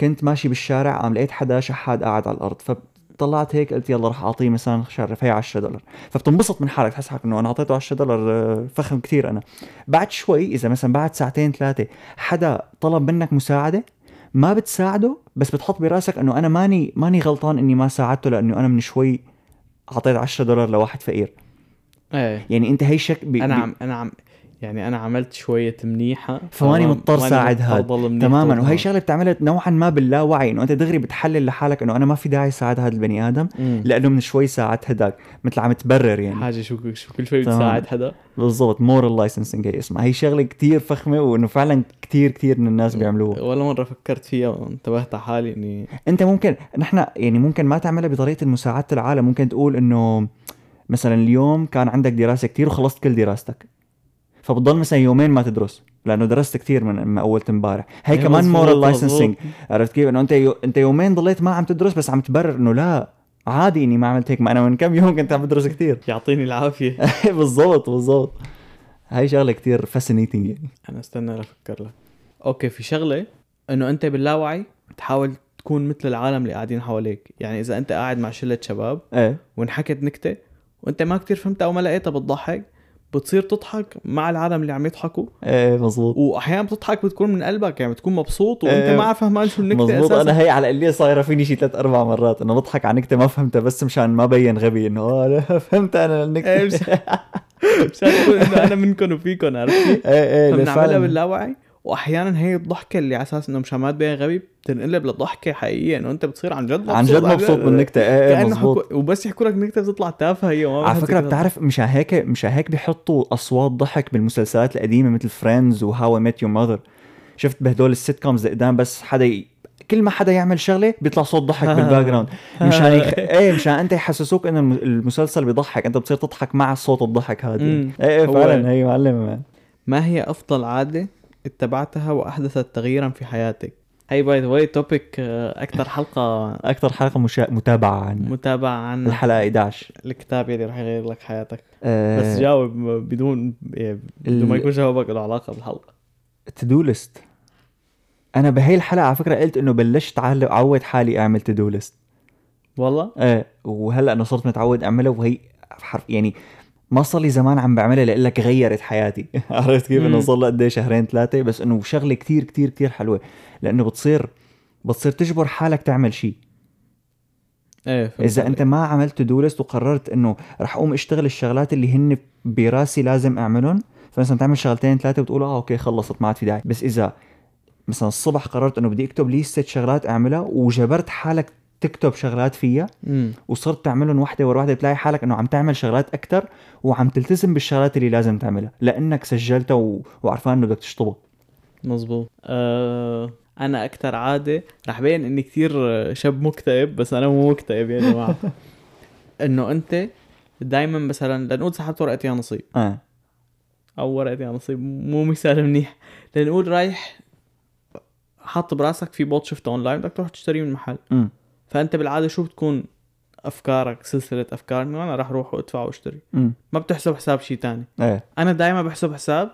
كنت ماشي بالشارع عم لقيت حدا شحاد قاعد على الأرض فطلعت هيك قلت يلا رح أعطيه مثلا شرف هي 10 دولار. فبتنبسط من حالك تحس حالك إنه أنا أعطيته 10 دولار آه، فخم كثير أنا. بعد شوي إذا مثلا بعد ساعتين ثلاثة حدا طلب منك مساعدة ما بتساعده بس بتحط براسك إنه أنا ماني ماني غلطان إني ما ساعدته لأنه أنا من شوي أعطيت 10 دولار لواحد فقير. إيه. يعني أنت هي شك بي أنا عم أنا عم يعني أنا عملت شوية منيحه فماني فما- مضطر ماني ساعد مضطر هاد. ضل منيح تماما وهي. شغلة بتعملها نوعا ما باللاوعي إنه أنت دغري بتحلل لحالك إنه أنا ما في داعي ساعد هذا البني آدم مم. لأنه من شوي ساعدت هداك مثل عم تبرر يعني حاجة شو شو كل شوي. بتساعد حدا بالضبط moral licensing هي اسمها هي شغلة كتير فخمة وإنه فعلا كتير كتير من الناس بيعملوها ولا مرة فكرت فيها وانتبهت على حالي اني أنت ممكن نحن يعني ممكن ما تعملها بطريقة مساعده العالم ممكن تقول إنه مثلا اليوم كان عندك دراسة كتير وخلصت كل دراستك فبتضل مثلا يومين ما تدرس لأنه درست كتير من, من اول امبارح. هي إيه كمان moral. licensing عرفت كيف؟ إنه أنت يو... أنت يومين ضليت ما عم تدرس بس عم تبرر إنه لا عادي إني ما عملت هيك. ما أنا من كم يوم كنت عم بدرس كتير. يعطيني العافية. بالضبط بالضبط. هاي شغلة كتير fascinating يعني أنا استنى أفكر لك. okay في شغلة إنه أنت باللاوعي تحاول تكون مثل العالم اللي قاعدين حواليك. يعني إذا أنت قاعد مع شلة شباب إيه. وانحكت نكتة وأنت ما كتير فهمتها أو ما لقيتها بتضحك بتصير تضحك مع العالم اللي عم يضحكوا إيه مزبوط واحيانا بتضحك بتكون من قلبك يعني بتكون مبسوط وأنت إيه. ما فهمان شو النكتة مزبوط أساسا أنا هي على اللي صايرة فيني شي ثلاث أربع مرات انه بضحك على نكتة ما فهمتها بس مشان ما بين غبي إنه آه لا فهمت أنا النكتة مش- مشان تقول إنه أنا منكم وفيكم عرفت كيف؟ إيه إيه فعلاً. باللاوعي وأحيانا هي الضحكة اللي على أساس إنه مشان ما تبين غبي بتنقلب لضحكة حقيقية إنه أنت بتصير عن جد مبسوط. عن جد مبسوط من النكته إيه إيه حكو... وبس يحكوا لك نكته بتطلع تافهه هي وما على فكرة بتعرف مشان هيك مشان هيك بيحطوا أصوات ضحك بالمسلسلات القديمة مثل Friends و How Met Your Mother شفت بهدول ال sitcoms قدام بس حدا ي... كل ما حدا يعمل شغلة بيطلع صوت ضحك بال background مشان يخ... إيه مشان أنت يحسسوك إنه الم- المسلسل بيضحك. أنت بتصير تضحك مع صوت الضحك هذا. إيه هو- فعلا هي معلم ما هي أفضل عادة اتبعتها وأحدثت تغييرا في حياتك. هي by the way topic أكثر حلقة أكثر حلقة مشا... متابعة عن متابعة عن الحلقة 11 الكتاب اللي رح يغير لك حياتك. آه بس جاوب بدون يعني بدون ما يكون جوابك له علاقة بالحلقة. to-do list أنا بهي الحلقة على فكرة قلت إنه بلشت اعود حالي أعمل to-do list والله؟ إيه وهلأ أنا صرت متعود اعملها وهي حرف يعني ما صار لي زمان عم بعملها لأقول لك غيرت حياتي. عرفت كيف إنه. صار لها قد شهرين ثلاثة؟ بس إنه شغلة كتير كتير كتير حلوة. لأنه بتصير بتصير تجبر حالك تعمل شيء إيه إذا عليك. انت ما عملت to-do list وقررت إنه رح أقوم أشتغل الشغلات اللي هن براسي لازم أعملهم فمثلا تعمل شغلتين ثلاثة وتقول آه okay خلصت ما عاد في داعي. بس إذا مثلا الصبح قررت إنه بدي أكتب list ة شغلات أعملها وجبرت حالك تكتب شغلات فيها مم. وصرت تعملهم وحده ورا وحده بتلاقي حالك إنه عم تعمل شغلات أكثر وعم تلتزم بالشغلات اللي لازم تعملها لأنك سجلتها و... وعرفان إنه بدك تشطبها. مزبوط أه أنا أكثر عادة رح بين إني كثير شاب مكتئب بس أنا مو مكتئب يا جماعة. إنه أنت دائما مثلا لنقول سحبت ورقة يا نصيب. آه. أو ورقة يا نصيب مو مثال منيح. لنقول رايح حاط براسك في boot شفته أونلاين بدك تروح تشتريه من محل. امم فأنت بالعادة شو بتكون أفكارك سلسلة افكار إنه أنا راح أروح وأدفع وأشتري ما بتحسب حساب شيء تاني إيه أنا دائما بحسب حساب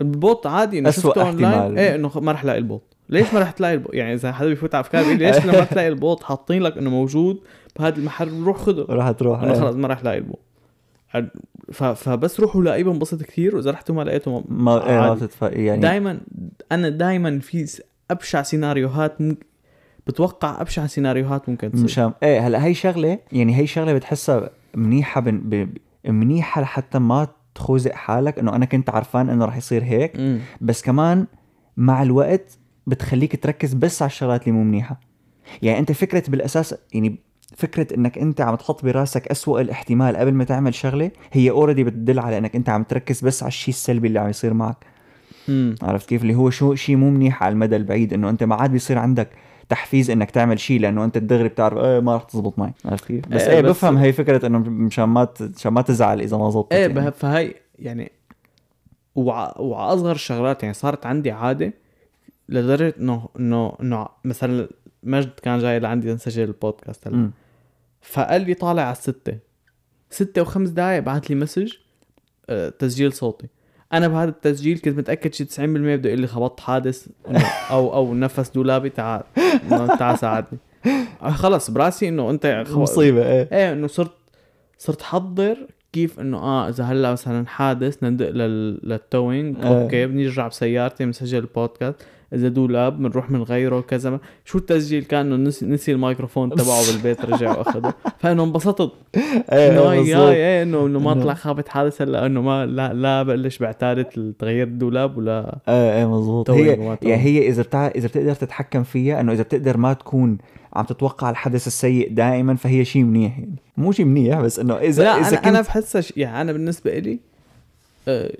ال boot عادي إنه شفته اونلاين. إيه إنه ما رح لاقي ال boot ليش ما رح تلاقي ال boot يعني إذا حدا بيفوت على افكار بيقول لي ليش لما تلاقي ال boot حاطين لك إنه موجود بهذا المحل روح خذه راح تروح إنه إيه. خلص ما رح لاقي ال boot. فبس روحوا لاقيه بنبسط كثير وإذا رحتوا ما لقيته ما... ما إيه ما. يعني دائما أنا دائما في أبشع سيناريوهات. بتوقع أبشع سيناريوهات ممكن تصير. مشان إيه هلا هي شغلة يعني هي شغلة بتحسها منيحة بن... ب... منيحة لحتى ما تخوزق حالك إنه أنا كنت عرفان إنه رح يصير هيك. مم. بس كمان مع الوقت بتخليك تركز بس على الشغلات اللي مو منيحة. يعني أنت فكرة بالأساس يعني فكرة إنك أنت عم تحط براسك أسوأ الاحتمال قبل ما تعمل شغلة هي already بتدل على إنك أنت عم تركز بس على الشيء السلبي اللي عم يصير معك. مم. عرفت كيف؟ اللي هو شو شيء مو منيح على المدى البعيد إنه أنت ما عاد بيصير عندك تحفيز إنك تعمل شيء لأنه أنت الدغري بتعرف إيه ما رح تزبط معي. عرفت كيف؟ بس إيه، إيه بس- بفهم هي فكرة إنه مشان ما مشان ما تزعل إذا ما زبطت إيه يعني. فهي يعني وع... وع اصغر الشغلات يعني صارت عندي عادة لدرجة إنه إنه إنه مثلا مجد كان جاي لعندي نسجل البودكاست هلا. فقال لي طالع على الستة. ستة وخمس دقايق بعت لي مسج آه، تسجيل صوتي. أنا بهذا التسجيل كنت متأكد شي 90% بده يقول لي خبطت حادث أو أو نفس دولابي تعال تعال ساعدني. خلص براسي إنه أنت مصيبة إيه. إيه إنه صرت صرت حضر كيف إنه آه إذا هلأ مثلا حادث ندق لل... لل towing آه. أوكي بنرجع بسيارتي بنسجل البودكاست. إذا دولاب بنروح بنغيره كذا شو التسجيل؟ كان انه نسي, نسي الميكروفون تبعه بالبيت رجع واخده فأنه انبسطت. إيه إنه. هاي إيه إنه إنه ما طلع خابط حادث هلا إنه ما لا لا بلش بعتادة تغيير الدولاب ولا إيه إيه مزبوط هي يعني. هي إذا بتع... إذا بتقدر تتحكم فيها إنه إذا بتقدر ما تكون عم تتوقع الحدث السيء دائما فهي شيء منيح. يعني مو شيء منيح بس إنه اذا لا إذا أنا كنت أنا بحسها ش- يعني أنا بالنسبة لي آه،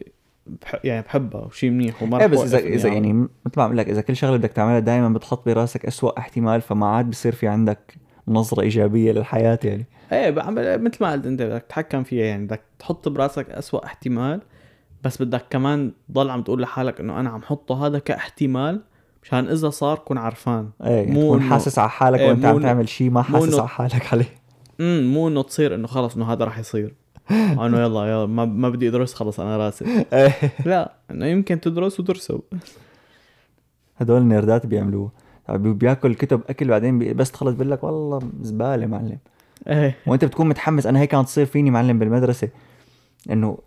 بح يعني بحبها وشيء منيح وما إيه رح بس إذا إذا. يعني مثل ما عم لك إذا كل شغلة بدك تعملها دائما بتحط براسك أسوأ احتمال فما عاد بصير في عندك نظرة إيجابية للحياة يعني. إيه مثل ما قلت أنت بدك تتحكم فيها يعني بدك تحط براسك أسوأ احتمال بس بدك كمان تضل عم تقول لحالك إنه أنا عم حطه هذا كاحتمال مشان إذا صار كون عرفان. إيه يعني مو تكون إنه- حاسس على حالك وأنت مو عم إنه- تعمل شيء ما حاسس إنه- على حالك عليه. امم مو إنه تصير إنه خلص إنه هذا راح يصير. انه يلا يلا ما, ما بدي أدرس خلص أنا راسب. لا إنه يمكن تدرس وترسب. هدول النيردات بيعملوه. طيب بياكل كتب أكل بعدين بي- بس تخلص بيقول لك والله زبالة معلم. إيه. وأنت بتكون متحمس أنا هيك كانت تصير فيني معلم بالمدرسة. إنه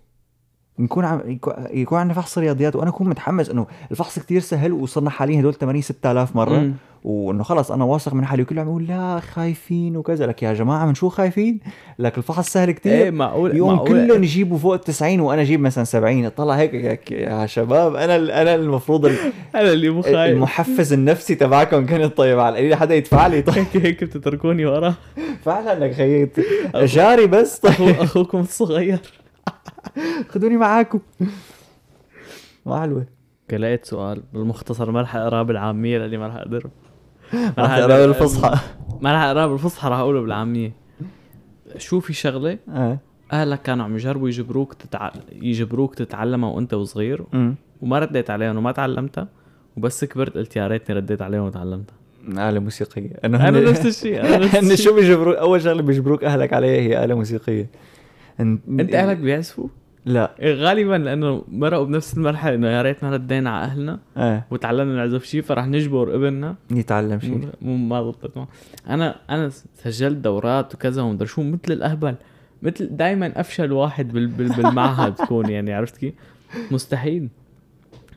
نكون عم يكو- يكون عندنا فحص رياضيات وأنا أكون متحمس إنه الفحص كتير سهل وصرنا حاليا هدول 80 6000 مرة. وإنه خلص أنا واثق من حالي وكله عم يقول لا خايفين وكذا. لك يا جماعة من شو خايفين؟ لك الفحص سهل كتير. إيه معقول يوم معقول. كلهم يجيبوا فوق ال 90 وأنا أجيب مثلا 70 طلع هيك يا شباب أنا أنا المفروض ال- أنا اللي مو خايف. المحفز النفسي تبعكم كان طيب على القليل حدا يدفع لي؟ طيب. هيك هيك بتتركوني ورا؟ فعلا لك خيي جاري بس. طيب. أخوكم الصغير. خذوني معاكم. ما حلوة لقيت سؤال. بالمختصر ما رح اقراه بالعاميه لاني ما رح أقدر رح تقرا بالفصحى. ما رح أقرأه بالفصحى رح أقوله بالعامية. شو في شغلة؟ آه. أهلك كانوا عم يجربوا يجبروك تتع... يجبروك تتعلمها وأنت وصغير أمم. وما رديت عليهم وما تعلمتها وبس كبرت قلت يا ريتني رديت عليهم وتعلمتها. آلة موسيقية. أنا هن- نفس الشيء الشيء. شو بيجبروك أول شغلة بيجبروك أهلك عليها هي آلة موسيقية. انت أنت أهلك بيعزفوا؟ لا. غالبا لأنه مرقوا بنفس المرحلة إنه يا ريتنا ردينا على أهلنا آه وتعلمنا نعزف شيء فرح نجبر ابننا. يتعلم شيء ما ضبطت معه أنا أنا سجلت دورات وكذا ومدري شو مثل الأهبل. مثل دائما أفشل واحد بال بال بالمعهد بكون يعني عرفت كيف؟ مستحيل.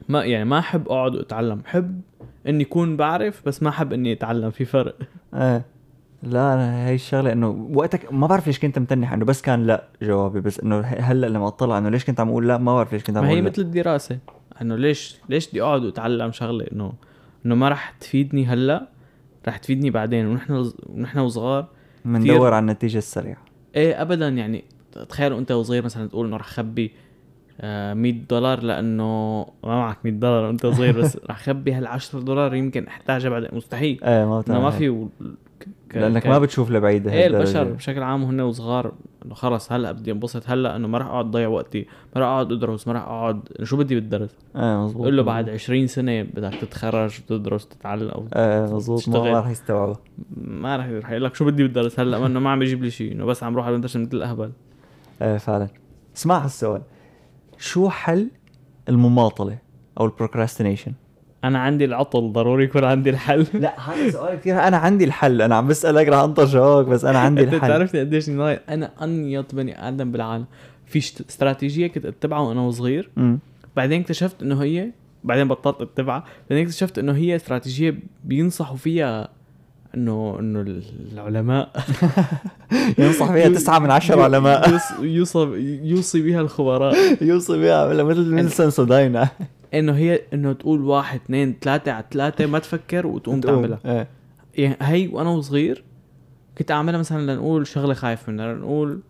ما يعني ما أحب أقعد وأتعلم. حب إني اكون بعرف بس ما أحب إني أتعلم. في فرق. آه لا أنا هي الشغلة إنه وقتك ما بعرف ليش كنت متنح إنه بس كان لا جوابي بس إنه هلأ لما أطلع إنه ليش كنت عم أقول لا ما بعرف ليش كنت عم ما هي أقول لا. مثل الدراسة إنه ليش ليش بدي أقعد وأتعلم شغلة إنه إنه ما راح تفيدني هلأ راح تفيدني بعدين ونحن ونحن وصغار بندور على النتيجة السريعة إيه ابدا يعني تخيلوا انت وصغير مثلا تقول إنه رح خبي آه 100 دولار لأنه ما معك 100 دولار وأنت صغير بس رح خبي هال 10 دولار يمكن إحتاجها بعدين مستحيل إيه ما ما. في. ك... لأنك ك- ما بتشوف لبعيد إيه. البشر بشكل عام وهن وصغار. إنه خلص هلأ بدي انبسط هلأ إنه ما راح أقعد ضيع وقتي ما راح أقعد أدرس ما راح أقعد شو بدي بالدرس؟ إيه مزبوط. قول له بعد 20 سنة بدك تتخرج وتدرس وتتعلم إيه مزبوط. ما راح يستوعبها ما راح رح يقول لك شو بدي بالدرس؟ هلأ ما إنه ما عم يجيب لي شيء إنه بس عم روح على المدرسة مثل الأهبل. إيه فعلا. اسمع هالسؤال. شو حل المماطلة أو البروكراستينيشن أنا عندي العطل ضروري يكون عندي الحل. لا هذا سؤال كثير. أنا عندي الحل. أنا عم بسالك رح أنطر جوابك بس أنا عندي أنت الحل. بتعرفني قديش أنا أنيط بني آدم بالعالم. في استراتيجية كنت أتبعها وأنا وصغير أمم. بعدين اكتشفت إنه هي بعدين بطلت أتبعها. بعدين اكتشفت إنه هي استراتيجية بينصحوا فيها انه إنه العلماء. ينصح فيها تسعة من عشرة علماء. يوصي بها الخبراء. يوصي بها مثل مثل سنسوداين إنه هي إنه تقول واحد اثنين ثلاثة على ثلاثة ما تفكر وتقوم تعملها. إيه. يعني هي وأنا وصغير كنت أعملها مثلا لنقول شغلة خايف منها لنقول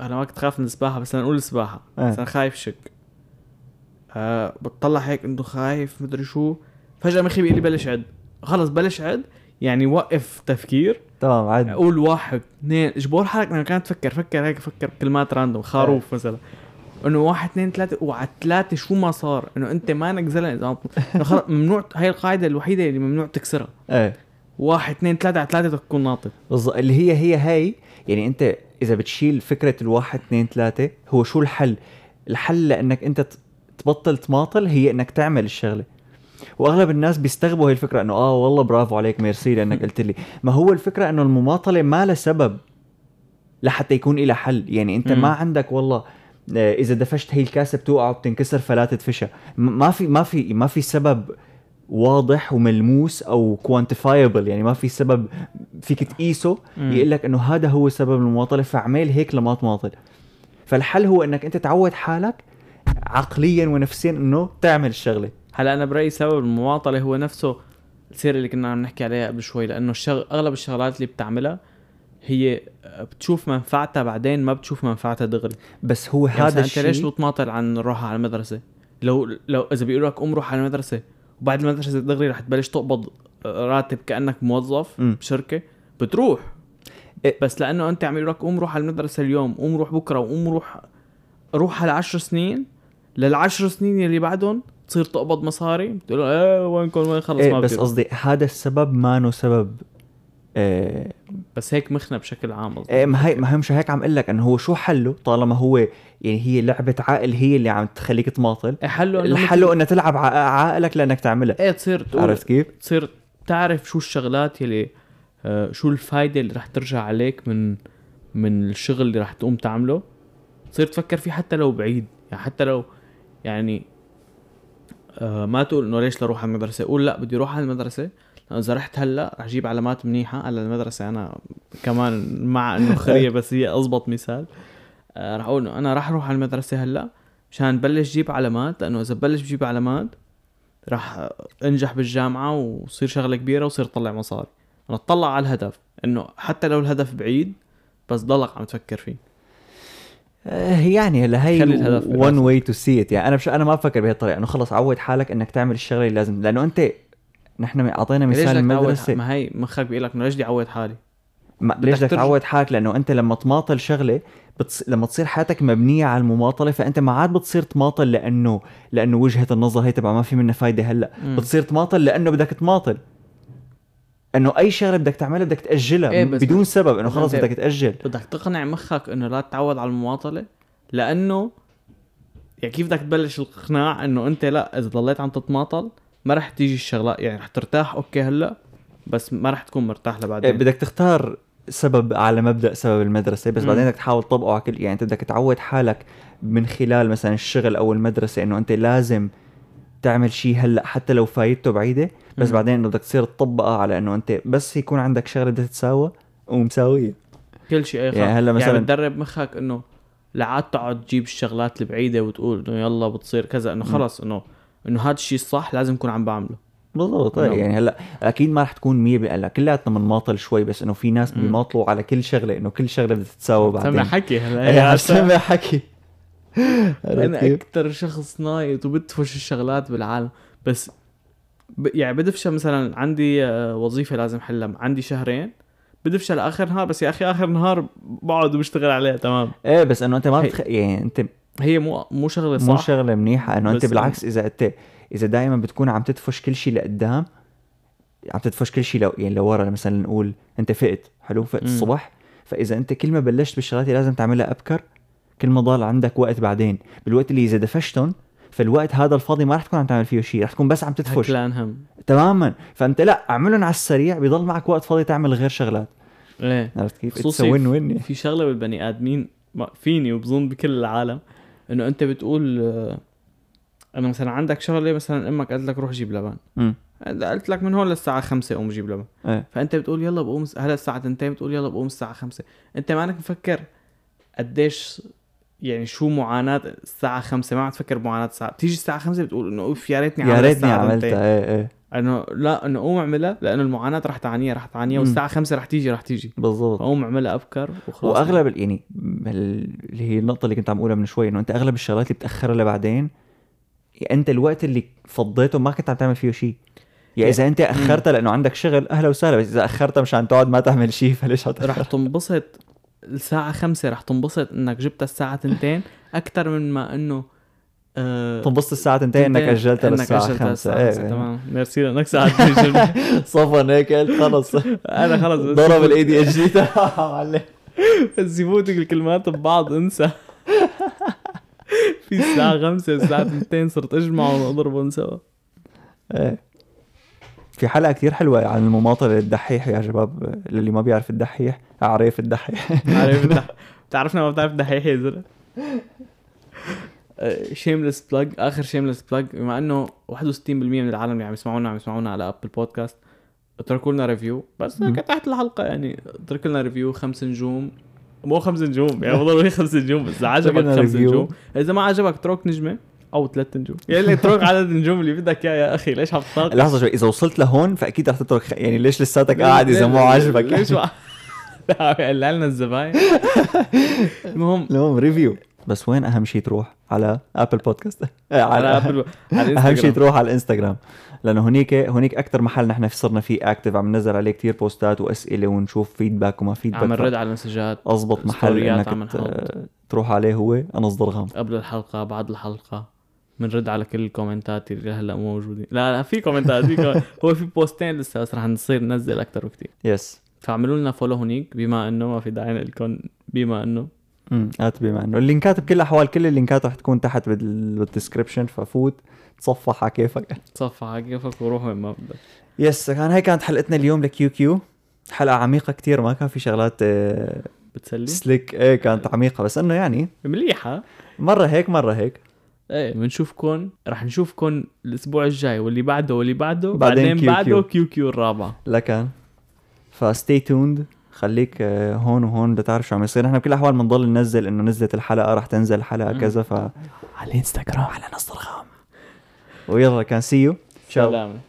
أنا ما كنت خايف من السباحة بس لنقول السباحة آه. بس أنا خايف شك. آه بتطلع هيك إنه خايف مدري شو. فجأة مخي بيقول لي بلش عد. خلص بلش عد يعني وقف تفكير. تمام عاد أقول واحد اثنين اجبر حالك؟ لما كانت تفكر فكر هيك فكر كلمات random خروف مثلا. إنه واحد اثنين ثلاثة وعلى ثلاثة شو ما صار إنه أنت مانك زلمة اذا خلص ممنوع هاي القاعدة الوحيدة اللي ممنوع تكسرها. إيه. واحد اثنين ثلاثة على ثلاثة تكون ناطط بالضبط اللي هي هي هاي يعني أنت إذا بتشيل فكرة الواحد اثنين ثلاثة هو شو الحل؟ الحل لأنك أنت تبطل تماطل هي إنك تعمل الشغلة. وأغلب الناس بيستغربوا هاي الفكرة إنه آه والله برافو عليك ميرسي لأنك قلت لي. ما هو الفكرة إنه المماطلة ما لها سبب لحتى يكون لها حل. يعني أنت مم. ما عندك والله إذا دفشت هي الكاسة بتوقع وبتنكسر فلا تدفشها. ما في ما في ما في سبب واضح وملموس أو quantifiable يعني ما في سبب فيك تقيسه. يقول لك إنه هذا هو سبب المماطلة فاعمل هيك لما تماطل فالحل هو إنك أنت تعود حالك عقليا ونفسيا إنه تعمل الشغلة. هلا أنا برأيي سبب المماطلة هو نفسه السيرة اللي كنا عم نحكي عليها قبل شوي لأنه الشغل أغلب الشغلات اللي بتعملها هي بتشوف منفعتها بعدين ما بتشوف منفعتها دغري. بس هو يعني هذا مثلا إنت ليش الشيء؟ بتماطل عن نروح على المدرسة؟ لو لو إذا بيقولوا لك قوم روح على المدرسة وبعد المدرسة دغري رح تبلش تقبض راتب كأنك موظف مم. بشركة بتروح. إيه. بس لأنه أنت عم يقول لك قوم روح على المدرسة اليوم قوم روح بكرة وقوم روح روح على 10 سنين للعشر سنين اللي بعدهم تصير تقبض مصاري بتقول إيه وينكم وين خلص إيه ما بس قصدي هذا السبب ما انه سبب. آه بس هيك مخنا بشكل عام. إيه ما هي ما هي مش هيك عم أقول لك إنه هو شو حله طالما هو يعني هي لعبة عقل هي اللي عم تخليك تماطل. إيه حله إنه الحل إنه تلعب عقلك لأنك تعملها. إيه تصير تقول عرفت كيف؟ تصير تعرف شو الشغلات يلي آه، شو الفايدة اللي رح ترجع عليك من من الشغل اللي رح تقوم تعمله. تصير تفكر فيه حتى لو بعيد. يعني حتى لو يعني آه ما تقول إنه ليش لروح على المدرسة؟ قول لا بدي أروح على المدرسة. لأنه إذا رحت هلأ رح أجيب علامات منيحة. على المدرسة أنا كمان مع إنه خرية بس هي اضبط مثال. آه رح أقول أنا رح أروح على المدرسة هلأ مشان بلش جيب علامات لأنه إذا بلش بجيب علامات راح أنجح بالجامعة وصير شغلة كبيرة وصير طلع مصاري. أنا أطلع على الهدف إنه حتى لو الهدف بعيد بس ضلك عم تفكر فيه. آه، يعني هلأ هي بالراسك. way to see it يعني أنا مش أنا ما بفكر بهالطريقه إنه خلص عود حالك إنك تعمل الشغلة اللي لازم. لأنه أنت نحن أعطينا مثال المدرسة. ما هي مخك بيقول لك إنه ليش بدي أعود حالي؟ ما ليش بدك. تعود حالك؟ لأنه أنت لما تماطل شغلة بتص... لما تصير حياتك مبنية على المماطلة فأنت ما عاد بتصير تماطل لأنه لأنه وجهة النظر هي تبع ما في منها فايدة هلأ. مم. بتصير تماطل لأنه بدك تماطل. إنه أي شغلة بدك تعملها بدك تأجلها إيه بدون سبب إنه خلص بدك تأجل. بدك تقنع مخك إنه لا تتعود على المماطلة لأنه يعني كيف بدك تبلش الإقناع إنه أنت لأ إذا ضليت عم تتماطل ما رح تيجي الشغلات يعني رح ترتاح أوكي هلأ بس ما رح تكون مرتاح إيه لبعدين بدك تختار سبب على مبدأ سبب المدرسة بس مم. بعدين بدك تحاول تطبقه على كل يعني أنت بدك تعود حالك من خلال مثلا الشغل أو المدرسة إنه أنت لازم تعمل شيء هلأ حتى لو فايدته بعيدة بس مم. بعدين إنه بدك تصير تطبقها على إنه أنت بس يكون عندك شغلة بدها تتساوى ومساوية كل شيء أي يعني يعني هلأ يعني مثلاً- بتدرب مخك إنه لعاد تقعد تجيب الشغلات البعيدة وتقول إنه يلا بتصير كذا إنه. خلص إنه إنه هذا الشيء الصح لازم اكون عم بعمله بالضبط إيه، نعم. يعني هلأ أكيد ما رح تكون 100 هلا كلياتنا بنماطل شوي بس إنه في ناس. بيماطلوا على كل شغلة إنه كل شغلة بدها تتساوى بعدين سمع حكي هلا إيه، سمع حكي أنا؟ أكثر شخص نايط وبدفش الشغلات بالعالم بس ب... يعني بدفشها مثلا عندي آه، وظيفة لازم حلها عندي شهرين بدفشها لاخر نهار بس يا أخي آخر نهار بقعد وبشتغل عليها تمام إيه بس إنه أنت ما بتخ... يعني أنت هي مو مو شغلة صح. مو شغلة منيحة إنه أنت بالعكس إذا انت إذا دائما بتكون عم تدفش كل شيء لقدام عم تدفش كل شيء لو يعني لورا مثلا نقول أنت فقت حلو فقت مم. الصبح. فإذا أنت كل ما بلشت بالشغلات اللي لازم تعملها أبكر كل ما ضل عندك وقت بعدين. بالوقت اللي إذا دفشتهم فالوقت هذا الفاضي ما رح تكون عم تعمل فيه شيء رح تكون بس عم تدفش هم تماما. فأنت لا اعملهم على السريع بيضل معك وقت فاضي تعمل غير شغلات. إيه. عرفت كيف؟ خصوصي وين وين في شغلة بالبني آدمين فيني وبظن بكل العالم. انه انت بتقول آه، انه مثلا عندك شغلة مثلا أمك قالت لك روح جيب لبن؟ قلت لك من هون للساعة 5 قوم جيب لبن. إيه. فأنت بتقول يلا بقوم هلا الساعة 2 بتقول يلا بقوم الساعة 5 أنت ما انك مفكر قديش يعني شو معاناة الساعة 5 ما عم تفكر بمعاناة الساعة. بتيجي الساعة 5 بتقول إنه أوف يا ريتني يا عملت ريتني الساعة عملتها. 2. إيه إيه. انه لا انه قوم اعملها لأنه المعاناة رح تعانيها رح تعانيها. والساعة 5 رح تيجي رح تيجي. بالضبط. فقوم اعملها أبكر وخلاص. وأغلب يعني ال- اللي هي النقطة اللي كنت عم أقولها من شوي إنه أنت أغلب الشغلات اللي بتأخرها لبعدين أنت الوقت اللي فضيته ما كنت عم تعمل فيه شيء. يعني إذا أنت أخرتها لأنه عندك شغل أهلا وسهلا بس إذا أخرتها مشان تقعد ما تعمل شيء فليش رح تنبسط الساعة خمسة رح تنبسط إنك جبتها الساعة تنتين أكثر من ما إنه تنبسط الساعة تنتين إنك تنتين أجلتها 5 للساعة خمسة، إيه. تمام. ميرسي لانك ساعدتني صفن هيك قلت خلص. أنا خلص ضرب الايدي اجيتها معلم بس يفوتوا الكلمات ببعض انسى. في الساعة خمسة الساعة تنتين صرت اجمعهم واضربهم سوا إيه. في حلقة كتير حلوة عن المماطلة للدحيح يا شباب للي ما بيعرف الدحيح عريف الدحيح. عارف انت بتعرفنا ما بتعرف دحيح يا زلمة؟ shameless plug آخر shameless plug بما إنه 61% من العالم اللي عم يسمعونا عم يسمعونا على Apple Podcast اتركوا لنا review بس تحت الحلقة يعني اترك لنا review خمس نجوم. مو خمس نجوم يعني بضلوا هي خمس نجوم بس اذا عجبك خمس review. نجوم. إذا ما عجبك اترك نجمة أو ثلاث نجوم. يعني اترك عدد النجوم اللي بدك إياه يا أخي ليش عم تناقش لحظة شوي إذا وصلت لهون فأكيد رح تترك يعني ليش لساتك قاعد إذا مو عاجبك؟ ليش قلع لنا الزباين. المهم المهم review بس وين أهم شيء تروح؟ على Apple Podcast آه، على Apple على أهم شيء تروح على الانستغرام لأنه هنيك هنيك أكثر محل نحن صرنا فيه active عم ننزل عليه كتير بوستات وأسئلة ونشوف feedback وما feedback عم نرد على المسجات أضبط محل إنك. تروح عليه هو أنا ضرغام قبل الحلقة بعد الحلقة. بنرد على كل الكومنتات اللي هلأ مو موجودين. لا لا في كومنتات في. هو في بوستين لسه بس رح نصير ننزل أكثر بكثير yes فاعملوا لنا follow هنيك بما إنه ما في داعي لكم بما إنه امم بما إنه اللينكات بكل الأحوال كل اللينكات رح تكون تحت بال- بال description ففوت تصفح على كيفك. تصفح على كيفك وروح وين ما بدك. yes كان هاي كانت حلقتنا اليوم ل QQ. حلقة عميقة كتير ما كان في شغلات آه، بتسلي؟ سليك. إيه كانت عميقة بس إنه يعني مليحة. مرة هيك مرة هيك. إيه بنشوفكم رح نشوفكم الأسبوع الجاي واللي بعده واللي بعده بعدين بعدين كيو بعده كيو. كيو الرابعة لكن فستي توند خليك آه، هون وهون بدك تعرف شو عم يصير. نحن بكل الأحوال بنضل ننزل إنه نزلت الحلقة رح تنزل مم. كذا ف على الإنستغرام على انستغرام ويلا كان سيو سلام.